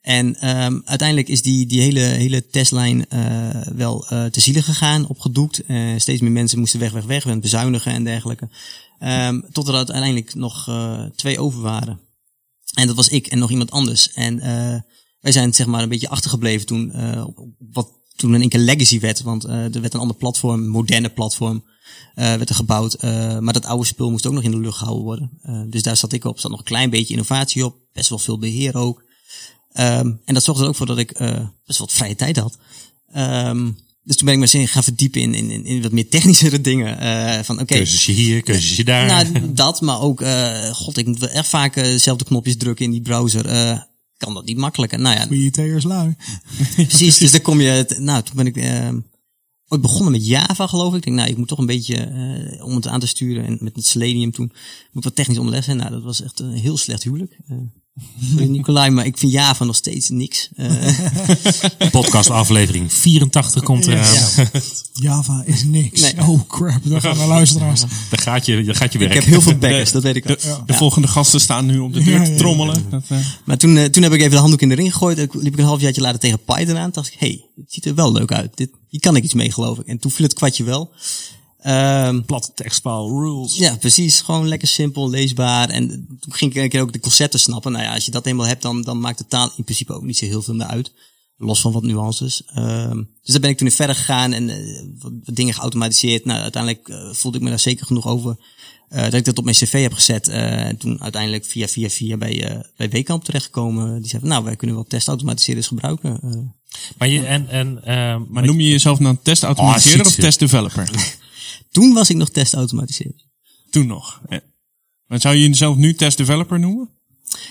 en ehm, uiteindelijk is die, die hele, hele testlijn eh, wel eh, te zielen gegaan, opgedoekt. Eh, steeds meer mensen moesten weg, weg, weg, met bezuinigen en dergelijke. Ehm tot er uiteindelijk nog twee over waren. En dat was ik en nog iemand anders. En wij zijn zeg maar een beetje achtergebleven toen, wat toen in één keer legacy werd. Want eh, er werd een ander platform, een moderne platform, eh, werd er gebouwd. Eh, maar dat oude spul moest ook nog in de lucht gehouden worden. Dus daar zat ik op. Zat nog een klein beetje innovatie op. Best wel veel beheer ook. Ehm, en dat zorgde er ook voor dat ik best wel wat vrije tijd had. Ehm, dus toen ben ik me zin gaan verdiepen in, in, in, wat meer technischere dingen. Eh, van oké, Cursusje hier, cursusje daar. nou, dat, maar ook, god, ik moet wel echt vaak eh, dezelfde knopjes drukken in die browser. Eh, kan dat niet makkelijker? Nou ja, IT'ers lui. precies. Dus dan kom je, nou, toen ben ik eh, ooit begonnen met Java, geloof ik. Ik denk, nou, ik moet toch een beetje, eh, om het aan te sturen en met het Selenium toen, moet wat technisch onderlegd zijn. Nou, dat was echt een heel slecht huwelijk. Eh, Nicolai, maar ik vind Java nog steeds niks. Eh, Podcast aflevering 84 komt eraan. ja. Java is niks. Nee. Oh crap, daar gaan de luisteraars. Daar gaat je, daar gaat je werk. Ik heb heel veel backers, dat weet ik wel. De, de volgende gasten staan nu op de deur Ja, ja, te ja. trommelen. Dat, eh, Maar toen, eh, toen heb ik even de handdoek in de ring gegooid. Ik liep ik een halfjaartje later tegen Python aan. Toen dacht ik, hey, dit ziet er wel leuk uit. Dit, hier kan ik iets mee, geloof ik. En toen viel het kwartje wel. Ehm, Platte tekstpaal rules. ja, precies. Gewoon lekker simpel, leesbaar. En toen ging ik een keer ook de concepten snappen. Nou ja, als je dat eenmaal hebt, dan, dan maakt de taal in principe ook niet zo heel veel meer uit. Los van wat nuances. Ehm, dus daar ben ik toen in verder gegaan en eh, wat, wat dingen geautomatiseerd. Nou, uiteindelijk eh, voelde ik me daar zeker genoeg over. eh, dat ik dat op mijn cv heb gezet. eh, en toen uiteindelijk via, via, via bij, eh bij Wekamp terechtgekomen. Die zei van, nou, wij kunnen wel testautomatiseerders gebruiken. Eh, Maar je, en, en, uh, maar noem je jezelf nou testautomatiseerder Oh, of testdeveloper? toen was ik nog testautomatiseerder. Toen nog. Ja. Maar zou je jezelf nu testdeveloper noemen?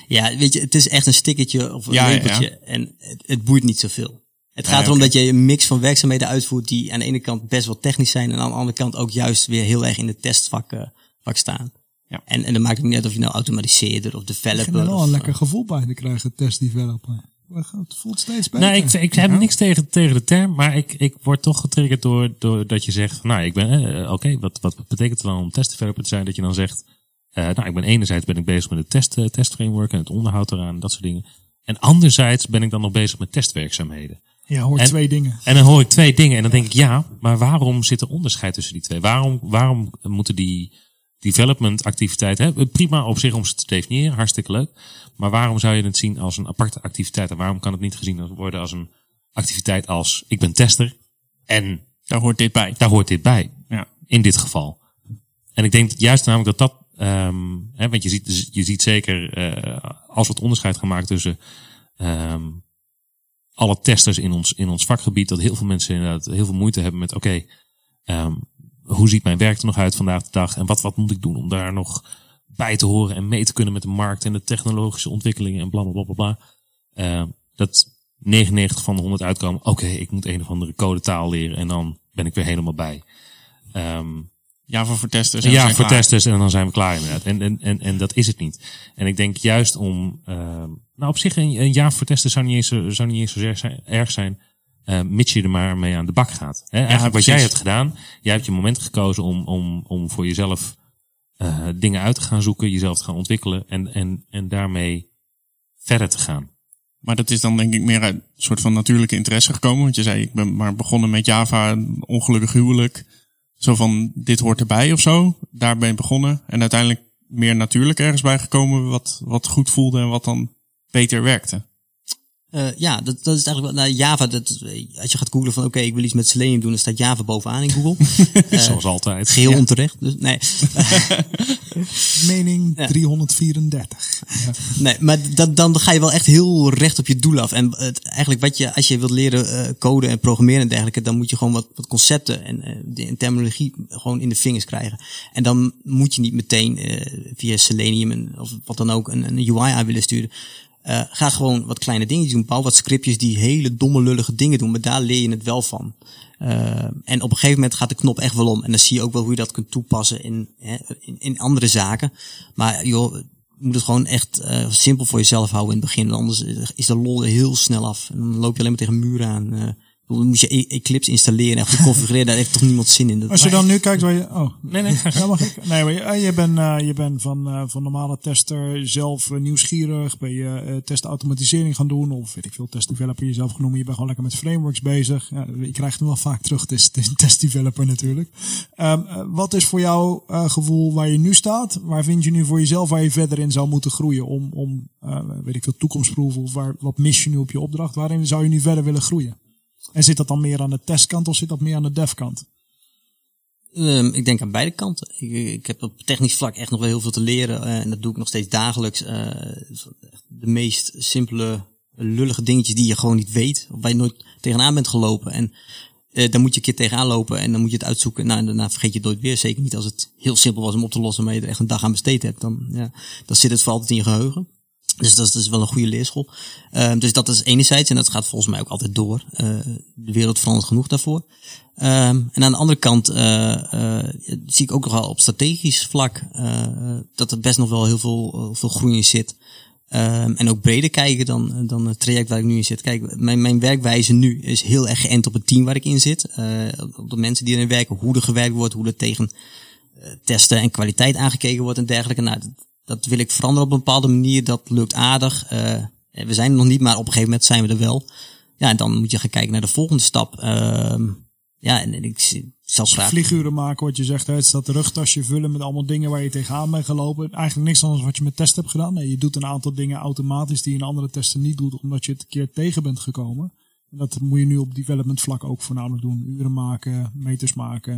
Ja, weet je, het is echt een stickertje of een Ja, ja. En het, het boeit niet zoveel. Het gaat erom dat je een mix van werkzaamheden uitvoert die aan de ene kant best wel technisch zijn en aan de andere kant ook juist weer heel erg in het testvak vak staan. Ja. En, en dan maakt het niet uit of je nou automatiseerder of Ik developer begin er wel een eh, lekker gevoel bij te krijgen, test developer. Het voelt steeds beter. Nou, ik, ik heb niks tegen, tegen de term, maar ik, ik word toch getriggerd door, door dat je zegt, nou, ik ben, eh, oké, wat, wat betekent het dan om testdeveloper te zijn? Dat je dan zegt, eh, nou, ik ben enerzijds ben ik bezig met het test, eh, testframework en het onderhoud eraan, dat soort dingen. En anderzijds ben ik dan nog bezig met testwerkzaamheden. Je hoort En- twee dingen. En dan hoor ik twee dingen en dan denk ik, ja, maar waarom zit er onderscheid tussen die twee? Waarom, waarom moeten die development activiteiten, hè, prima op zich om ze te definiëren, hartstikke leuk. Maar waarom zou je het zien als een aparte activiteit? En waarom kan het niet gezien worden als een activiteit als, ik ben tester en Daar hoort dit bij. daar hoort dit bij. Ja. In dit geval. En ik denk juist namelijk dat dat, ehm, hè, want je ziet, je ziet zeker, eh, als we het onderscheid maken tussen ehm, alle testers in ons, in ons vakgebied, dat heel veel mensen inderdaad heel veel moeite hebben met, oké, ehm, hoe ziet mijn werk er nog uit vandaag de dag en wat, wat moet ik doen om daar nog bij te horen en mee te kunnen met de markt en de technologische ontwikkelingen en bla bla bla bla. Ehm, dat 99 van de 100 uitkomen, oké, ik moet een of andere codetaal leren en dan ben ik weer helemaal bij. Ehm, Java voor testers. en ja, voor klaar. testers en dan zijn we klaar inderdaad. En, en, en, en dat is het niet. En ik denk juist om, ehm, nou op zich een, een jaar voor testers zou niet eens zo, zou niet eens zo erg zijn, mits je er maar mee aan de bak gaat. Hè? Eigenlijk wat jij hebt gedaan, jij hebt je moment gekozen om, om, om voor jezelf eh, dingen uit te gaan zoeken, jezelf te gaan ontwikkelen en, en, en daarmee verder te gaan. Maar dat is dan denk ik meer uit een soort van natuurlijke interesse gekomen. Want je zei, ik ben maar begonnen met Java, ongelukkig huwelijk. Zo van, dit hoort erbij of zo. Daar ben je begonnen. En uiteindelijk meer natuurlijk ergens bij gekomen wat, wat goed voelde en wat dan beter werkte. Eh, ja, dat, dat is eigenlijk wel, nou, Java, dat, als je gaat googlen van oké, ik wil iets met Selenium doen, dan staat Java bovenaan in Google. Zoals altijd. Geheel onterecht. Dus, nee. Mening Ja. 334. Nee, maar dat, dan ga je wel echt heel recht op je doel af. En het, eigenlijk wat je, als je wilt leren eh, coden en programmeren en dergelijke, dan moet je gewoon wat, wat concepten en, eh, de en terminologie gewoon in de vingers krijgen. En dan moet je niet meteen eh, via Selenium en, of wat dan ook een, een UI aan willen sturen. Eh, ga gewoon wat kleine dingetjes doen. Bouw wat scriptjes die hele domme lullige dingen doen. Maar daar leer je het wel van. Eh, en op een gegeven moment gaat de knop echt wel om. En dan zie je ook wel hoe je dat kunt toepassen in, hè, in, andere zaken. Maar joh, moet het gewoon echt eh, simpel voor jezelf houden in het begin. Anders is de lol heel snel af. En dan loop je alleen maar tegen muren aan. Moet je E- Eclipse installeren en goed configureren. Daar heeft toch niemand zin in. Dat, Als je dan nu kijkt waar je... Oh, Nee, nee. Ja, mag ik? Nee, maar je, eh, je bent eh, je bent van, eh, van normale tester zelf nieuwsgierig. Ben je eh, testautomatisering gaan doen? Of weet ik veel, testdeveloper jezelf genoemd. Je bent gewoon lekker met frameworks bezig. Ja, je krijgt hem wel vaak terug. Het is, het is een testdeveloper natuurlijk. Ehm, eh, wat is voor jou eh, gevoel waar je nu staat? Waar vind je nu voor jezelf waar je verder in zou moeten groeien? Om, om eh, weet ik veel, toekomstproeven of waar, wat mis je nu op je opdracht? Waarin zou je nu verder willen groeien? En zit dat dan meer aan de testkant of zit dat meer aan de devkant? Ehm, ik denk aan beide kanten. Ik, ik heb op technisch vlak echt nog wel heel veel te leren. eh, en dat doe ik nog steeds dagelijks. eh, de meest simpele, lullige dingetjes die je gewoon niet weet. Of waar je nooit tegenaan bent gelopen. En eh dan moet je een keer tegenaan lopen en dan moet je het uitzoeken. Nou, en daarna vergeet je het nooit weer. Zeker niet als het heel simpel was om op te lossen, maar je er echt een dag aan besteed hebt. Dan, ja, dan zit het voor altijd in je geheugen. Dus dat is, is wel een goede leerschool. Ehm, dus dat is enerzijds, en dat gaat volgens mij ook altijd door. Eh, de wereld verandert genoeg daarvoor. Ehm, en aan de andere kant eh, eh, zie ik ook nog wel op strategisch vlak dat er best nog wel heel veel, veel groei in zit. Ehm, en ook breder kijken dan, dan het traject waar ik nu in zit. Kijk, mijn, mijn werkwijze nu is heel erg geënt op het team waar ik in zit. Op de mensen die erin werken, hoe er gewerkt wordt, hoe er tegen testen en kwaliteit aangekeken wordt en dergelijke. Nou, dat, dat wil ik veranderen op een bepaalde manier. Dat lukt aardig. Eh, we zijn er nog niet, maar op een gegeven moment zijn we er wel. Ja, en dan moet je gaan kijken naar de volgende stap. Ehm, ja, en, en ik, zal graag... vlieguren maken, wat je zegt. hè, Het staat rugtasje vullen met allemaal dingen waar je tegenaan bent gelopen. Eigenlijk niks anders wat je met test hebt gedaan. Nee, je doet een aantal dingen automatisch die je in andere testen niet doet, omdat je het een keer tegen bent gekomen. En dat moet je nu op development vlak ook voornamelijk doen. Uren maken, meters maken.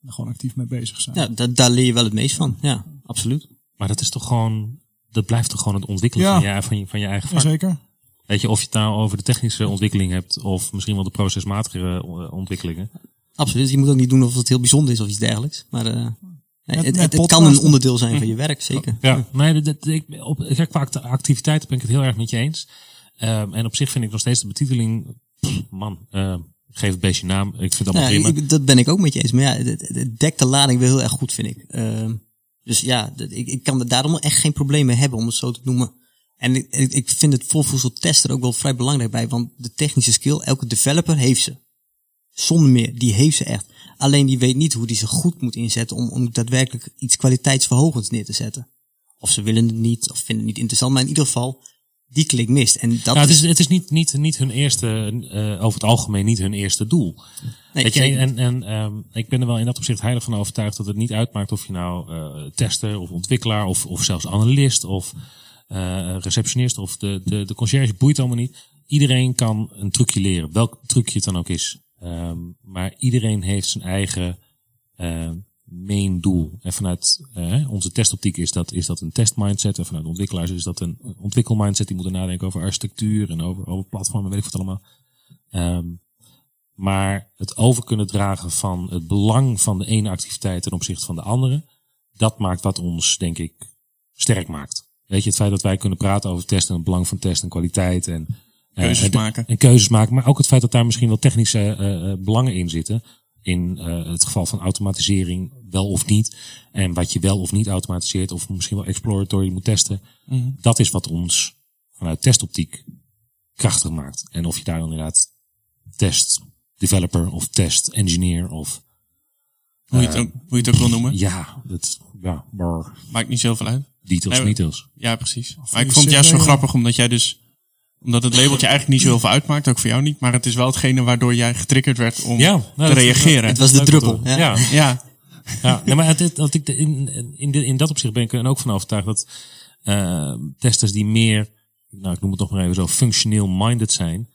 En er gewoon actief mee bezig zijn. Ja, da- daar leer je wel het meest van. Ja, absoluut. Maar dat is toch gewoon, dat blijft toch gewoon het ontwikkelen Ja. van, je, van, je, van je eigen vak. Jazeker. Weet je, of je het nou over de technische ontwikkeling hebt, of misschien wel de procesmatige eh, ontwikkelingen. Absoluut. Je moet ook niet doen of het heel bijzonder is of iets dergelijks. Maar eh, het, met het, het kan een onderdeel zijn van je werk, zeker. Ja, nee, dat, dat- ik, op, kijk, qua act- activiteiten ben ik het heel erg met je eens. Ehm, en op zich vind ik nog steeds de betiteling man, eh, geef het beestje naam. Ik vind het allemaal Ja, prima. ik- dat ben ik ook met je eens. Maar ja, het, het dekt de lading wel heel erg goed, vind ik. Ehm, dus ja, ik, ik kan daarom echt geen probleem mee hebben, om het zo te noemen. En ik, ik vind het volvoedsel testen er ook wel vrij belangrijk bij, want de technische skill, elke developer heeft ze. Zonder meer, die heeft ze echt. Alleen die weet niet hoe die ze goed moet inzetten om, om daadwerkelijk iets kwaliteitsverhogends neer te zetten. Of ze willen het niet, of vinden het niet interessant, maar in ieder geval, die klik mist. En dat Nou, het is, het is niet, niet, niet hun eerste, eh, over het algemeen niet hun eerste doel. Nee, Weet je, en, en ehm, ik ben er wel in dat opzicht heilig van overtuigd dat het niet uitmaakt of je nou eh, tester of ontwikkelaar of, of zelfs analist of eh, receptionist of de, de, de conciërge boeit allemaal niet. Iedereen kan een trucje leren, welk trucje het dan ook is. Ehm, maar iedereen heeft zijn eigen eh, main doel. En vanuit eh, onze testoptiek is dat, is dat een testmindset. En vanuit ontwikkelaars is dat een ontwikkelmindset. Die moeten nadenken over architectuur en over, over platformen, weet ik wat allemaal. Ehm, maar het over kunnen dragen van het belang van de ene activiteit ten opzichte van de andere, dat maakt wat ons, denk ik, sterk maakt. Weet je, het feit dat wij kunnen praten over testen en het belang van testen en kwaliteit en eh, Keuzes en- maken. En keuzes maken, maar ook het feit dat daar misschien wel technische eh, eh, belangen in zitten. In het geval van automatisering, wel of niet. En wat je wel of niet automatiseert, of misschien wel exploratory moet testen. Dat is wat ons vanuit testoptiek krachtig maakt. En of je daar dan inderdaad test developer of test engineer of Hoe je, het ook, hoe je het ook wil noemen. ja, dat, ja, maar Maakt niet zoveel uit. details, Nee, details. Ja, precies. Maar ik vond het juist zo CV, grappig omdat jij dus... Omdat het labeltje eigenlijk niet zo heel veel uitmaakt, ook voor jou niet. Maar het is wel hetgene waardoor jij getriggerd werd om Ja, nou, te reageren. het was de druppel. ja. Ja, Ja, nee, maar het, het- dat ik in, in, in, dat opzicht ben ik er ook van overtuigd dat eh, testers die meer, nou ik noem het toch maar even zo, functioneel minded zijn,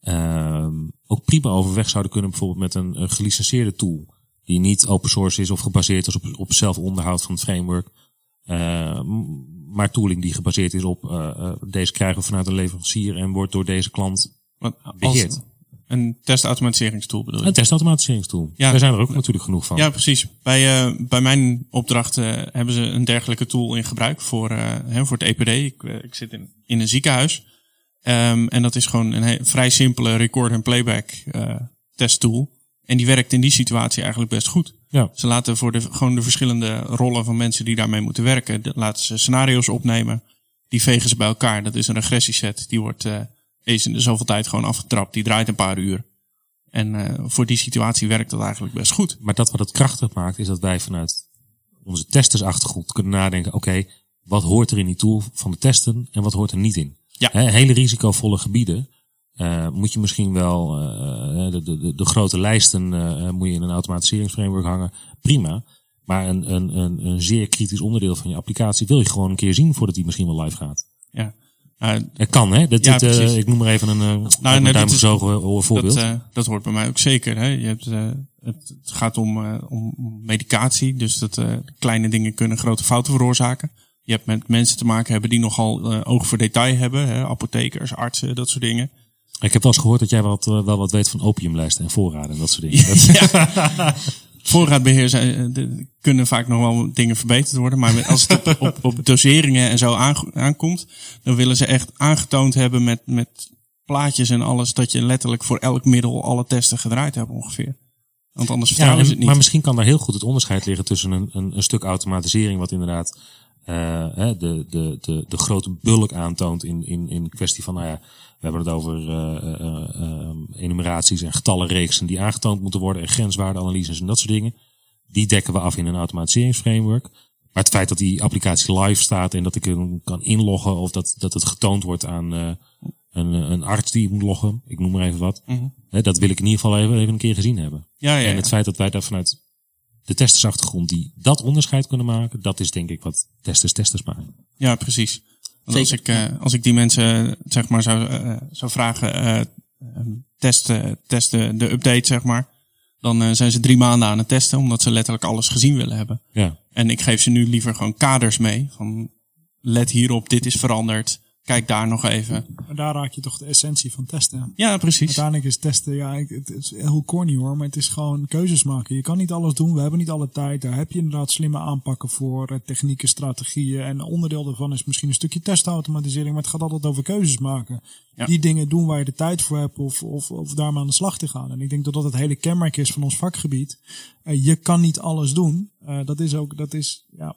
eh, ook prima overweg zouden kunnen bijvoorbeeld met een, een gelicenseerde tool. Die niet open source is of gebaseerd is op, op zelfonderhoud van het framework. eh, maar tooling die gebaseerd is op eh, deze krijgen we vanuit een leverancier en wordt door deze klant als beheerd. Een testautomatiseringstool bedoel je? Een testautomatiseringstool. Ja. Daar zijn er ook natuurlijk genoeg van. Ja, precies. Bij, eh, bij mijn opdracht eh, hebben ze een dergelijke tool in gebruik voor, eh, hè, voor het EPD. Ik, ik zit in, in een ziekenhuis. Ehm, en dat is gewoon een he- vrij simpele record- en playback testtool. En die werkt in die situatie eigenlijk best goed. Ja. Ze laten voor de, gewoon de verschillende rollen van mensen die daarmee moeten werken, laten ze scenario's opnemen. Die vegen ze bij elkaar. Dat is een regressieset. Die wordt eens in de zoveel tijd gewoon afgetrapt. Die draait een paar uur. En eh, voor die situatie werkt dat eigenlijk best goed. Maar dat wat het krachtig maakt, is dat wij vanuit onze testersachtergrond kunnen nadenken: oké, wat hoort er in die tool van de testen en wat hoort er niet in? Ja. Hele risicovolle gebieden eh, moet je misschien wel eh, de, de, de, de grote lijsten moet je in een automatiseringsframework hangen. Prima. Maar een, een, een, een zeer kritisch onderdeel van je applicatie wil je gewoon een keer zien voordat die misschien wel live gaat. Ja. Het kan, hè? Dat, Ja, dit, eh, ik noem maar even een, uh, nou, nee, een dat is- voorbeeld. Dat, eh, dat hoort bij mij ook zeker. Hè? Je hebt, eh, het, gaat om, eh, om medicatie. Dus dat eh, kleine dingen kunnen grote fouten veroorzaken. Je hebt met mensen te maken hebben die nogal eh, oog voor detail hebben. Hè? Apothekers, artsen, dat soort dingen. ik heb wel eens gehoord dat jij wat, eh, wel wat weet van opiumlijsten en voorraden en dat soort dingen. Dat- Voorraadbeheer zijn, eh, de- kunnen vaak nog wel dingen verbeterd worden. Maar als het op, op, op doseringen en zo aankomt, dan willen ze echt aangetoond hebben met, met plaatjes en alles. Dat je letterlijk voor elk middel alle testen gedraaid hebt ongeveer. Want anders Ja, vertrouwen ze het niet. maar misschien kan daar heel goed het onderscheid liggen tussen een, een, een stuk automatisering, wat inderdaad de, de, de, de grote bulk aantoont in, in, in kwestie van, nou ja, we hebben het over eh, eh, eh, enumeraties en getallenreeksen die aangetoond moeten worden en grenswaardeanalyses en dat soort dingen. Die dekken we af in een automatiseringsframework. Maar het feit dat die applicatie live staat en dat ik hem kan inloggen of dat, dat het getoond wordt aan eh, een, een arts die moet loggen, ik noem maar even wat. Hè, dat wil ik in ieder geval even, even een keer gezien hebben. ja, ja, En ja. het feit dat wij daar vanuit de testersachtergrond die dat onderscheid kunnen maken, dat is denk ik wat testers testers maken. Ja, precies. Want als, ik, eh, als ik die mensen zeg maar zou, eh, zou vragen, eh, ehm, testen, testen de update zeg maar, dan eh, zijn ze drie maanden aan het testen, omdat ze letterlijk alles gezien willen hebben. Ja, En ik geef ze nu liever gewoon kaders mee. Van let hierop, dit is veranderd. Kijk daar nog even. Maar daar raak je toch de essentie van testen. Ja, precies. Uiteindelijk is testen, ja, het, het is heel corny hoor, maar het is gewoon keuzes maken. Je kan niet alles doen, we hebben niet alle tijd. Daar heb je inderdaad slimme aanpakken voor, eh, technieken, strategieën. En onderdeel daarvan is misschien een stukje testautomatisering, maar het gaat altijd over keuzes maken. Ja. Die dingen doen waar je de tijd voor hebt of, of, of daar maar aan de slag te gaan. En ik denk dat dat het hele kenmerk is van ons vakgebied. Eh, je kan niet alles doen. Eh, dat is ook, dat is, ja,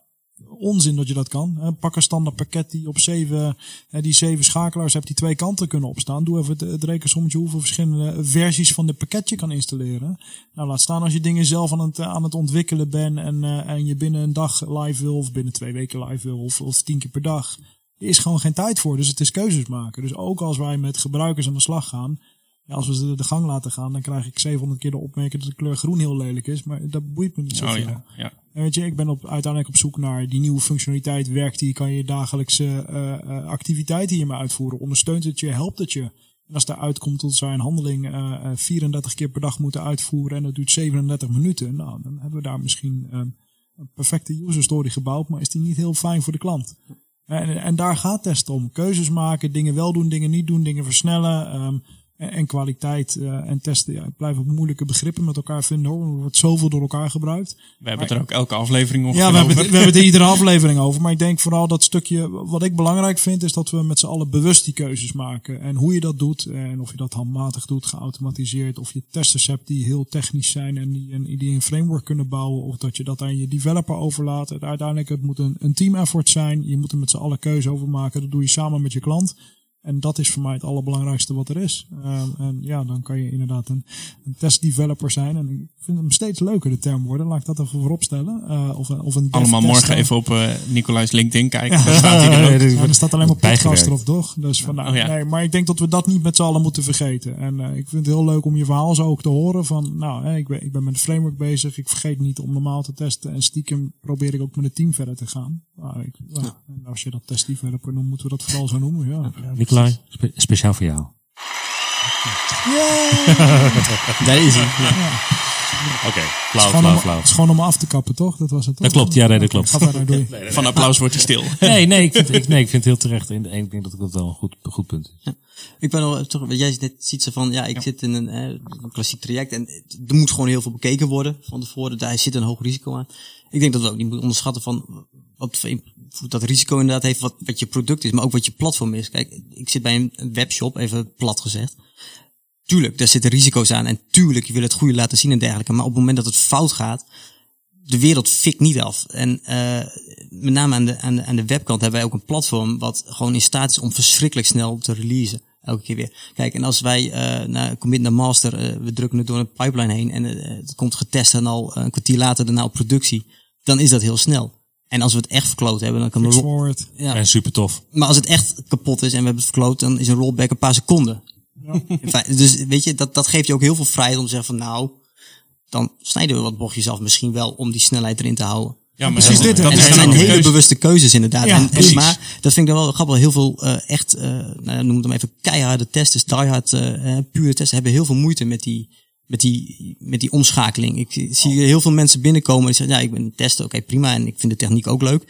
onzin dat je dat kan. Pak een standaard pakket die op zeven, die zeven schakelaars hebt die twee kanten kunnen opstaan. Doe even het, het rekensommetje hoeveel verschillende versies van dit pakketje kan installeren. Nou, laat staan als je dingen zelf aan het, aan het ontwikkelen bent en, eh, en je binnen een dag live wil of binnen twee weken live wil of, of tien keer per dag. Er is gewoon geen tijd voor, dus het is keuzes maken. Dus ook als wij met gebruikers aan de slag gaan, ja, als we ze de gang laten gaan, dan krijg ik 700 keer de opmerking dat de kleur groen heel lelijk is. Maar dat boeit me niet zoveel. Oh ja, ja. En weet je, ik ben op, uiteindelijk op zoek naar die nieuwe functionaliteit. Werkt die, kan je dagelijkse eh, activiteiten hiermee uitvoeren? Ondersteunt het je, helpt het je? En als daaruit komt dat zij een handeling eh, eh, 34 keer per dag moeten uitvoeren en dat duurt 37 minuten, nou, dan hebben we daar misschien een perfecte user story gebouwd, maar is die niet heel fijn voor de klant. En, en daar gaat testen om. Keuzes maken, dingen wel doen, dingen niet doen, dingen versnellen. ehm, en, en kwaliteit eh, en testen. Ja, ik blijf ook moeilijke begrippen met elkaar vinden hoor. Er wordt zoveel door elkaar gebruikt. We hebben het er ook elke aflevering ongeveer Ja, we hebben, over. het, we hebben het er iedere aflevering over. Maar ik denk vooral dat stukje, wat ik belangrijk vind, is dat we met z'n allen bewust die keuzes maken. En hoe je dat doet, en of je dat handmatig doet, geautomatiseerd, of je testers hebt die heel technisch zijn en die, en die een framework kunnen bouwen, of dat je dat aan je developer overlaat. Uiteindelijk, het moet een, een team effort zijn. Je moet er met z'n allen keuze over maken. Dat doe je samen met je klant. En dat is voor mij het allerbelangrijkste wat er is. Ehm, en ja, dan kan je inderdaad een, een testdeveloper zijn. En ik vind hem steeds leuker, de term worden. Laat ik dat even voorop stellen. Eh, of, een- of een Allemaal morgen even op eh Nicolai's LinkedIn kijken. Daar staat hij er ook. Ja, er staat alleen maar podcast Bijgewerkt. erop, toch? Dus van, nou, Oh ja. nee, maar ik denk dat we dat niet met z'n allen moeten vergeten. En eh, ik vind het heel leuk om je verhaal zo ook te horen. Van, nou, hè, ik, ben, ik ben met een framework bezig. Ik vergeet niet om normaal te testen. En stiekem probeer ik ook met het team verder te gaan. Nou, ik, ja, En als je dat testdeveloper noemt, moeten we dat vooral zo noemen. Ja. Nicolai, spe- speciaal voor jou. Daar is hij. Oké, Het is flauw, gewoon flauw, om- flauw. het is gewoon om af te kappen, toch? Dat was het, toch? Dat klopt, ja, nee, dat klopt. Van applaus wordt hij stil. Nee, nee, ik vind, ik, nee, ik vind het heel terecht. En ik denk dat ik dat wel een goed, goed punt is. Ik ben al toch, jij net ziet ze van, ja, ik zit in een, eh, een klassiek traject en er moet gewoon heel veel bekeken worden van tevoren. Daar zit een hoog risico aan. Ik denk dat we ook niet moeten onderschatten van wat dat risico inderdaad heeft, wat, wat je product is, maar ook wat je platform is. Kijk, ik zit bij een webshop, even plat gezegd. Tuurlijk, daar zitten risico's aan en tuurlijk, je wil het goede laten zien en dergelijke. Maar op het moment dat het fout gaat, de wereld fikt niet af. En eh, met name aan de, aan, de, aan de webkant hebben wij ook een platform wat gewoon in staat is om verschrikkelijk snel te releasen. Elke keer weer. Kijk, en als wij eh naar commit naar master, eh, we drukken het door een pipeline heen en eh, het komt getest en al een kwartier later daarna op productie, dan is dat heel snel. En als we het echt verkloot hebben, dan kan forward. ja. En super tof. Maar als het echt kapot is en we hebben het verkloot, dan is een rollback een paar seconden. Feite, dus weet je, dat, dat geeft je ook heel veel vrijheid om te zeggen van nou, dan snijden we wat bochtjes af misschien wel om die snelheid erin te houden. Ja, maar Precies dat, dit, dat? En dan zijn hele keuze. bewuste keuzes inderdaad. Ja, en, en- precies. maar dat vind ik dan wel grappig. Heel veel eh, echt, eh nou, noem het hem even keiharde testers, diehard, eh, pure testers hebben heel veel moeite met die, met die, met die omschakeling. Ik zie heel veel mensen binnenkomen die zeggen, ja, ik ben een tester, oké prima, en ik vind de techniek ook leuk.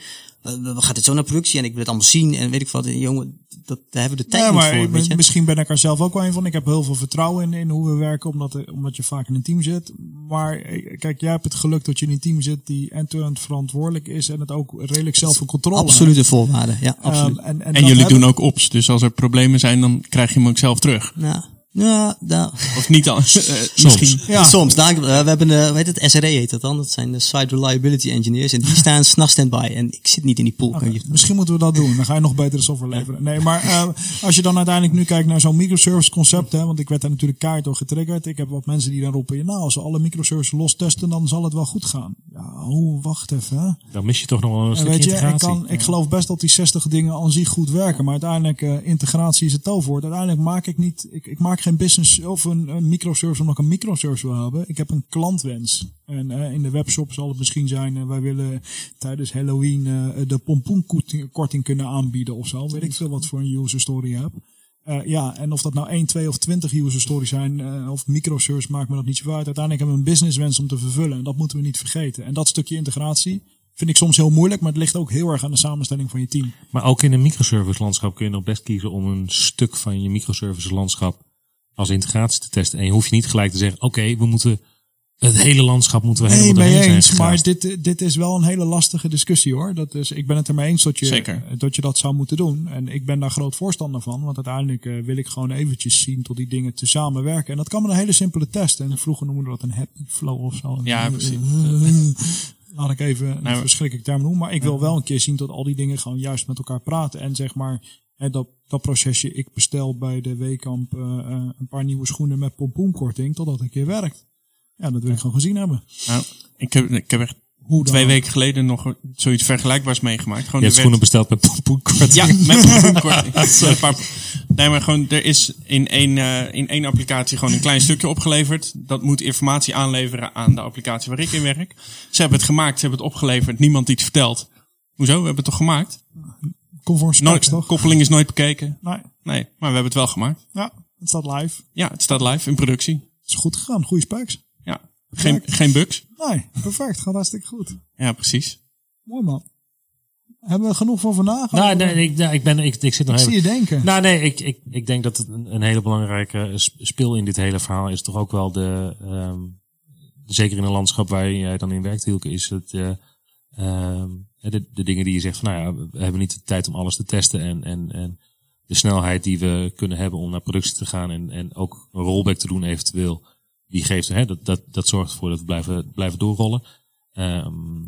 Eh, we gaat het zo naar productie en ik wil het allemaal zien en weet ik wat. En Jongen, dat, daar hebben we de tijd Ja, niet maar voor, ik weet ben- je. misschien ben ik er zelf ook wel een van. Ik heb heel veel vertrouwen in, in hoe we werken, omdat, er- omdat je vaak in een team zit. Maar eh, kijk, jij hebt het geluk dat je in een team zit die end-to-end verantwoordelijk is en het ook redelijk zelf in controle Absolute voorwaarden, ja. Ehm, absoluut. en, en, En dat jullie hebben- doen ook ops. Dus als er problemen zijn, dan krijg je hem ook zelf terug. Nou, ja, nou, Of niet dan? Eh, misschien. Ja. Soms. Daar, we hebben, eh, weet het, SRE heet dat dan. Dat zijn de Site Reliability Engineers. En die staan s'nachts standby. En ik zit niet in die pool. Je- Misschien moeten we dat doen. Dan ga je nog betere software leveren. Nee, maar eh, als je dan uiteindelijk nu kijkt naar zo'n microservice concept, hè, want ik werd daar natuurlijk kaart door getriggerd. Ik heb wat mensen die dan roepen, ja, nou, als we alle microservices los testen, dan zal het wel goed gaan. Hoe, wacht even. Dan mis je toch nog wel een En stukje weet je, ik, integratie. kan, ik geloof best dat die 60 dingen aan zich goed werken. Maar uiteindelijk, eh, integratie is het toverwoord. Uiteindelijk maak ik niet, ik, ik maak geen business of een, een microservice omdat ik een microservice wil hebben. Ik heb een klantwens. En eh, in de webshop zal het misschien zijn, eh, wij willen tijdens Halloween de pompoenkorting kunnen aanbieden of zo. Weet ik veel wat voor een user story heb. Eh, ja, en of dat nou 1, 2 of 20 user stories zijn, eh, of microservice, maakt me dat niet zo uit. Uiteindelijk hebben we een businesswens om te vervullen. En dat moeten we niet vergeten. En dat stukje integratie Vind ik soms heel moeilijk, maar het ligt ook heel erg aan de samenstelling van je team. Maar ook in een microservice landschap kun je nog best kiezen om een stuk van je microservice landschap als integratie te testen. En je hoeft je niet gelijk te zeggen, oké, we moeten het hele landschap moeten we Nee, helemaal doorheen eens. zijn Maar dit, dit is wel een hele lastige discussie hoor. Dat is, ik ben het er mee eens dat je, Zeker. dat je dat zou moeten doen. En ik ben daar groot voorstander van. Want uiteindelijk eh, wil ik gewoon eventjes zien tot die dingen tezamen werken. En dat kan met een hele simpele test. En vroeger noemden we dat een happy flow of zo. Ja, precies. Laat ik even een Nou, verschrikkelijk term noemen. Maar ik wil wel een keer zien dat al die dingen gewoon juist met elkaar praten. En zeg maar, hè, dat, dat procesje, ik bestel bij de Weekamp eh, eh, een paar nieuwe schoenen met pompoenkorting. Totdat het een keer werkt. Ja, dat wil ik gewoon gezien hebben. Nou, ik heb, ik heb echt Hoe dan? twee weken geleden nog zoiets vergelijkbaars meegemaakt. Gewoon Je hebt schoenen werd- besteld met pompoenkorting. Ja, met pompoenkorting. Nee, maar gewoon, er is in één, eh, in één applicatie gewoon een klein stukje opgeleverd. Dat moet informatie aanleveren aan de applicatie waar ik in werk. Ze hebben het gemaakt, ze hebben het opgeleverd, niemand iets verteld. Hoezo? We hebben het toch gemaakt? Conform specs, Nooit, toch? koppeling is nooit bekeken. Nee. Nee, maar we hebben het wel gemaakt. Ja, het staat live. Ja, het staat live in productie. Het is goed gegaan. Goede Ja, geen, geen bugs. Nee, perfect. Gaat hartstikke goed. Ja, precies. Mooi man. Hebben we genoeg voor vandaag? Nou, nee, ik, nou, ik, ben, ik, ik zit nog ik even... zie je denken. Nou, nee, ik, ik, ik denk dat het een, een hele belangrijke sp- speel in dit hele verhaal is toch ook wel de, ehm, zeker in een landschap waar jij dan in werkt, Hielke, is het, eh, ehm, de, de dingen die je zegt van, nou ja, we hebben niet de tijd om alles te testen en, en, en de snelheid die we kunnen hebben om naar productie te gaan en, en ook een rollback te doen eventueel, die geeft, hè, dat, dat, dat zorgt ervoor dat we blijven, blijven doorrollen. Ehm,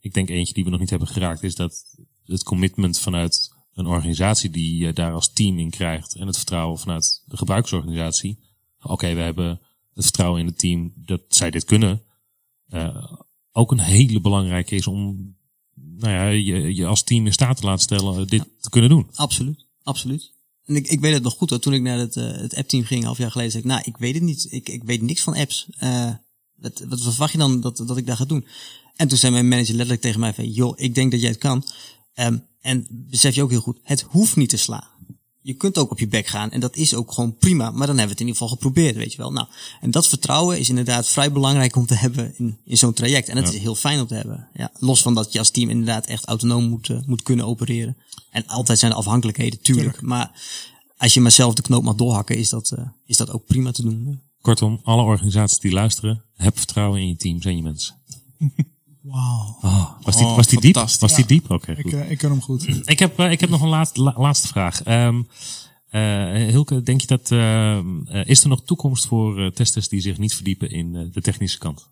ik denk eentje die we nog niet hebben geraakt is dat het commitment vanuit een organisatie die je daar als team in krijgt en het vertrouwen vanuit de gebruikersorganisatie. Oké, we hebben het vertrouwen in het team dat zij dit kunnen. eh, ook een hele belangrijke is om nou ja, je, je als team in staat te laten stellen dit te kunnen doen. Absoluut, absoluut. En ik, ik weet het nog goed, hoor. toen ik naar het, eh, het app-team ging, half jaar geleden, zei ik, nou, ik weet het niet. Ik, ik weet niks van apps. Eh, wat, wat verwacht je dan dat, dat ik daar ga doen? En toen zei mijn manager letterlijk tegen mij van, joh, ik denk dat jij het kan. Ehm, en besef je ook heel goed, het hoeft niet te slaan. Je kunt ook op je bek gaan en dat is ook gewoon prima, maar dan hebben we het in ieder geval geprobeerd, weet je wel. Nou, en dat vertrouwen is inderdaad vrij belangrijk om te hebben in, in zo'n traject. En het is heel fijn om te hebben. Ja, los van dat je als team inderdaad echt autonoom moet, eh, moet kunnen opereren. En altijd zijn er afhankelijkheden, tuurlijk. Maar als je maar zelf de knoop mag doorhakken, is dat, eh, is dat ook prima te doen. Kortom, alle organisaties die luisteren, heb vertrouwen in je team, zijn je mensen. Wauw. Oh, was, die, Oh, was die diep? Was die diep? Oké, Ik, goed. eh, ik ken hem goed. Ik heb, eh, ik heb nog een laatste, la- laatste vraag. Ehm eh, Hilke, denk je dat, ehm, eh, is er nog toekomst voor testers die zich niet verdiepen in de technische kant?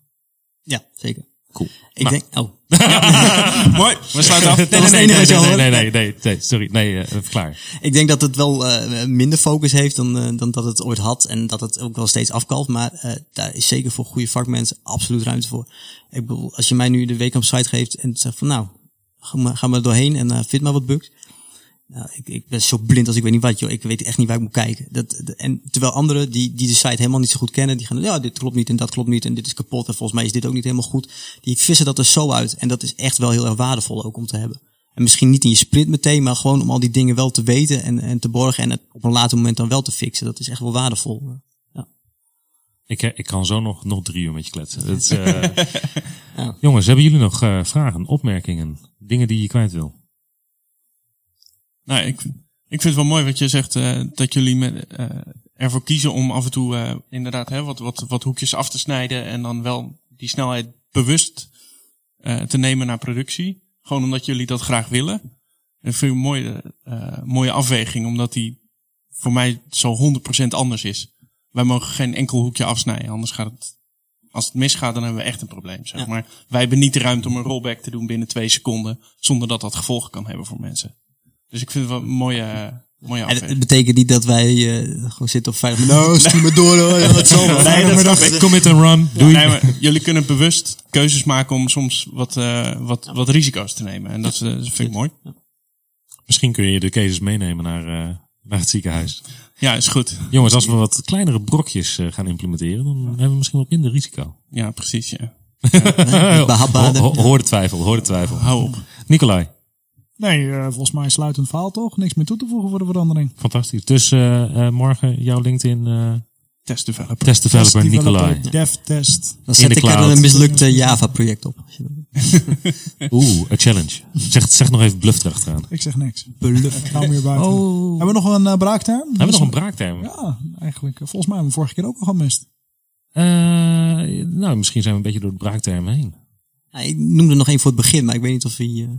Ja, zeker. Cool. Ik Nou. denk, oh, Mooi, we sluiten af. Nee, nee, nee, nee, nee, nee, nee, nee, sorry, nee, even klaar. Ik denk dat het wel eh, minder focus heeft dan, eh, dan dat het ooit had. En dat het ook wel steeds afkalft. Maar daar is zeker voor goede vakmensen absoluut ruimte voor. Ik bedoel, als je mij nu de week op site geeft en zegt van nou, ga maar, ga maar doorheen en vind maar wat bugs. Nou, ik, ik ben zo blind als ik weet niet wat, joh. Ik weet echt niet waar ik moet kijken. Dat, de- en terwijl anderen die, die de site helemaal niet zo goed kennen, die gaan, ja, dit klopt niet en dat klopt niet en dit is kapot en volgens mij is dit ook niet helemaal goed. Die vissen dat er zo uit. En dat is echt wel heel erg waardevol ook om te hebben. En misschien niet in je sprint meteen, maar gewoon om al die dingen wel te weten en, en te borgen en het op een later moment dan wel te fixen. Dat is echt wel waardevol. Ik, eh, ik kan zo nog, nog drie uur met je kletsen. Dat eh, Ja. Jongens, hebben jullie nog eh, vragen, opmerkingen, dingen die je kwijt wil? Nou, ik, ik vind het wel mooi wat je zegt, eh, dat jullie met, eh, ervoor kiezen om af en toe eh, inderdaad hè, wat, wat, wat hoekjes af te snijden en dan wel die snelheid bewust te nemen naar productie. Gewoon omdat jullie dat graag willen. Dat vind ik een mooie, mooie afweging, omdat die voor mij zo 100% anders is. Wij mogen geen enkel hoekje afsnijden, anders gaat het... Als het misgaat, dan hebben we echt een probleem, zeg Ja. maar. Wij hebben niet de ruimte om een rollback te doen binnen twee seconden, zonder dat dat gevolgen kan hebben voor mensen. Dus ik vind het wel een mooie, mooie En het- betekent niet dat wij eh, gewoon zitten op vijf minuten. Nou, stuur me door hoor. Ja, dat zal wel. Nee, dat. Commit and run, doei. Nee, maar jullie kunnen bewust keuzes maken om soms wat, eh, wat, wat risico's te nemen. En dat, is, eh, dat vind ik mooi. Misschien kun je de cases meenemen naar, eh, naar het ziekenhuis. Ja, is goed. Jongens, als we wat kleinere brokjes gaan implementeren, dan hebben we misschien wat minder risico. Ja, precies. Ja. Behapbaarder. Ho- ho- hoor de twijfel, hoor de twijfel. Hou op. Nicolai, Nee, eh, volgens mij sluitend verhaal toch? Niks meer toe te voegen voor de verandering. fantastisch. Dus eh, eh, morgen jouw LinkedIn eh Test developer. test developer Test Nicolai. developer, Dev test. Dan zet ik er een mislukte Java project op. Oeh, een challenge. Zeg, zeg nog even bluff erachteraan. Ik zeg niks. Bluff. Ik hou hier buiten. Oh. Hebben we nog een eh, braakterm? Hebben we nog een braakterm? Ja, eigenlijk. Volgens mij hebben we vorige keer ook al gemist. Eh, nou, misschien zijn we een beetje door de braaktermen heen. Ja, ik noemde nog één voor het begin, maar ik weet niet of hij...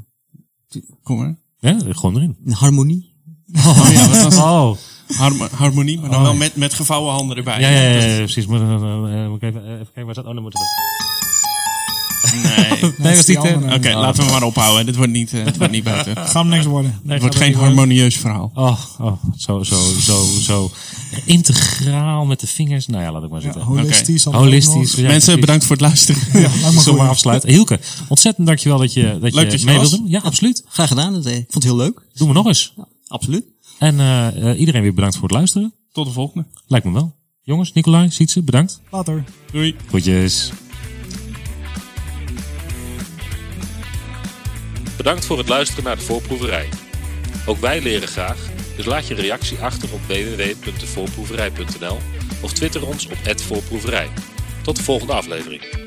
eh, Kom maar. Ja, gewoon erin. harmonie? Oh ja, wat was Oh. Harmo- harmonie, maar dan wel met, met gevouwen handen erbij. Ja, ja, ja, ja, precies. Moet, eh, eh, moet ik even, even kijken waar staat. Oh, dan moeten we. Nee. Oké, Nee, was eh, andere. laten we maar ophouden. Dit wordt niet, eh, dit wordt niet beter. Het Gaan we niks worden. Nee, wordt geen het worden. harmonieus verhaal. Oh, oh, zo, zo, zo, zo integraal met de vingers. Nou ja, laat ik maar Ja, zitten. holistisch. Holistisch. Ja, Mensen, precies. bedankt voor het luisteren. Ja, we maar afsluiten. Hielke, ontzettend dankjewel dat je, dat Leuk je dat je mee wilt doen. Ja, absoluut. Graag gedaan. Eh, Ik vond het heel leuk. Doen we nog eens. Absoluut. En eh, eh, iedereen weer bedankt voor het luisteren. Tot de volgende. Lijkt me wel. Jongens, Nicolai, Sietse, bedankt. Later. Doei. Goedjes. Bedankt voor het luisteren naar de voorproeverij. Ook wij leren graag, dus laat je reactie achter op www.devoorproeverij.nl of twitter ons op @voorproeverij. Tot de volgende aflevering.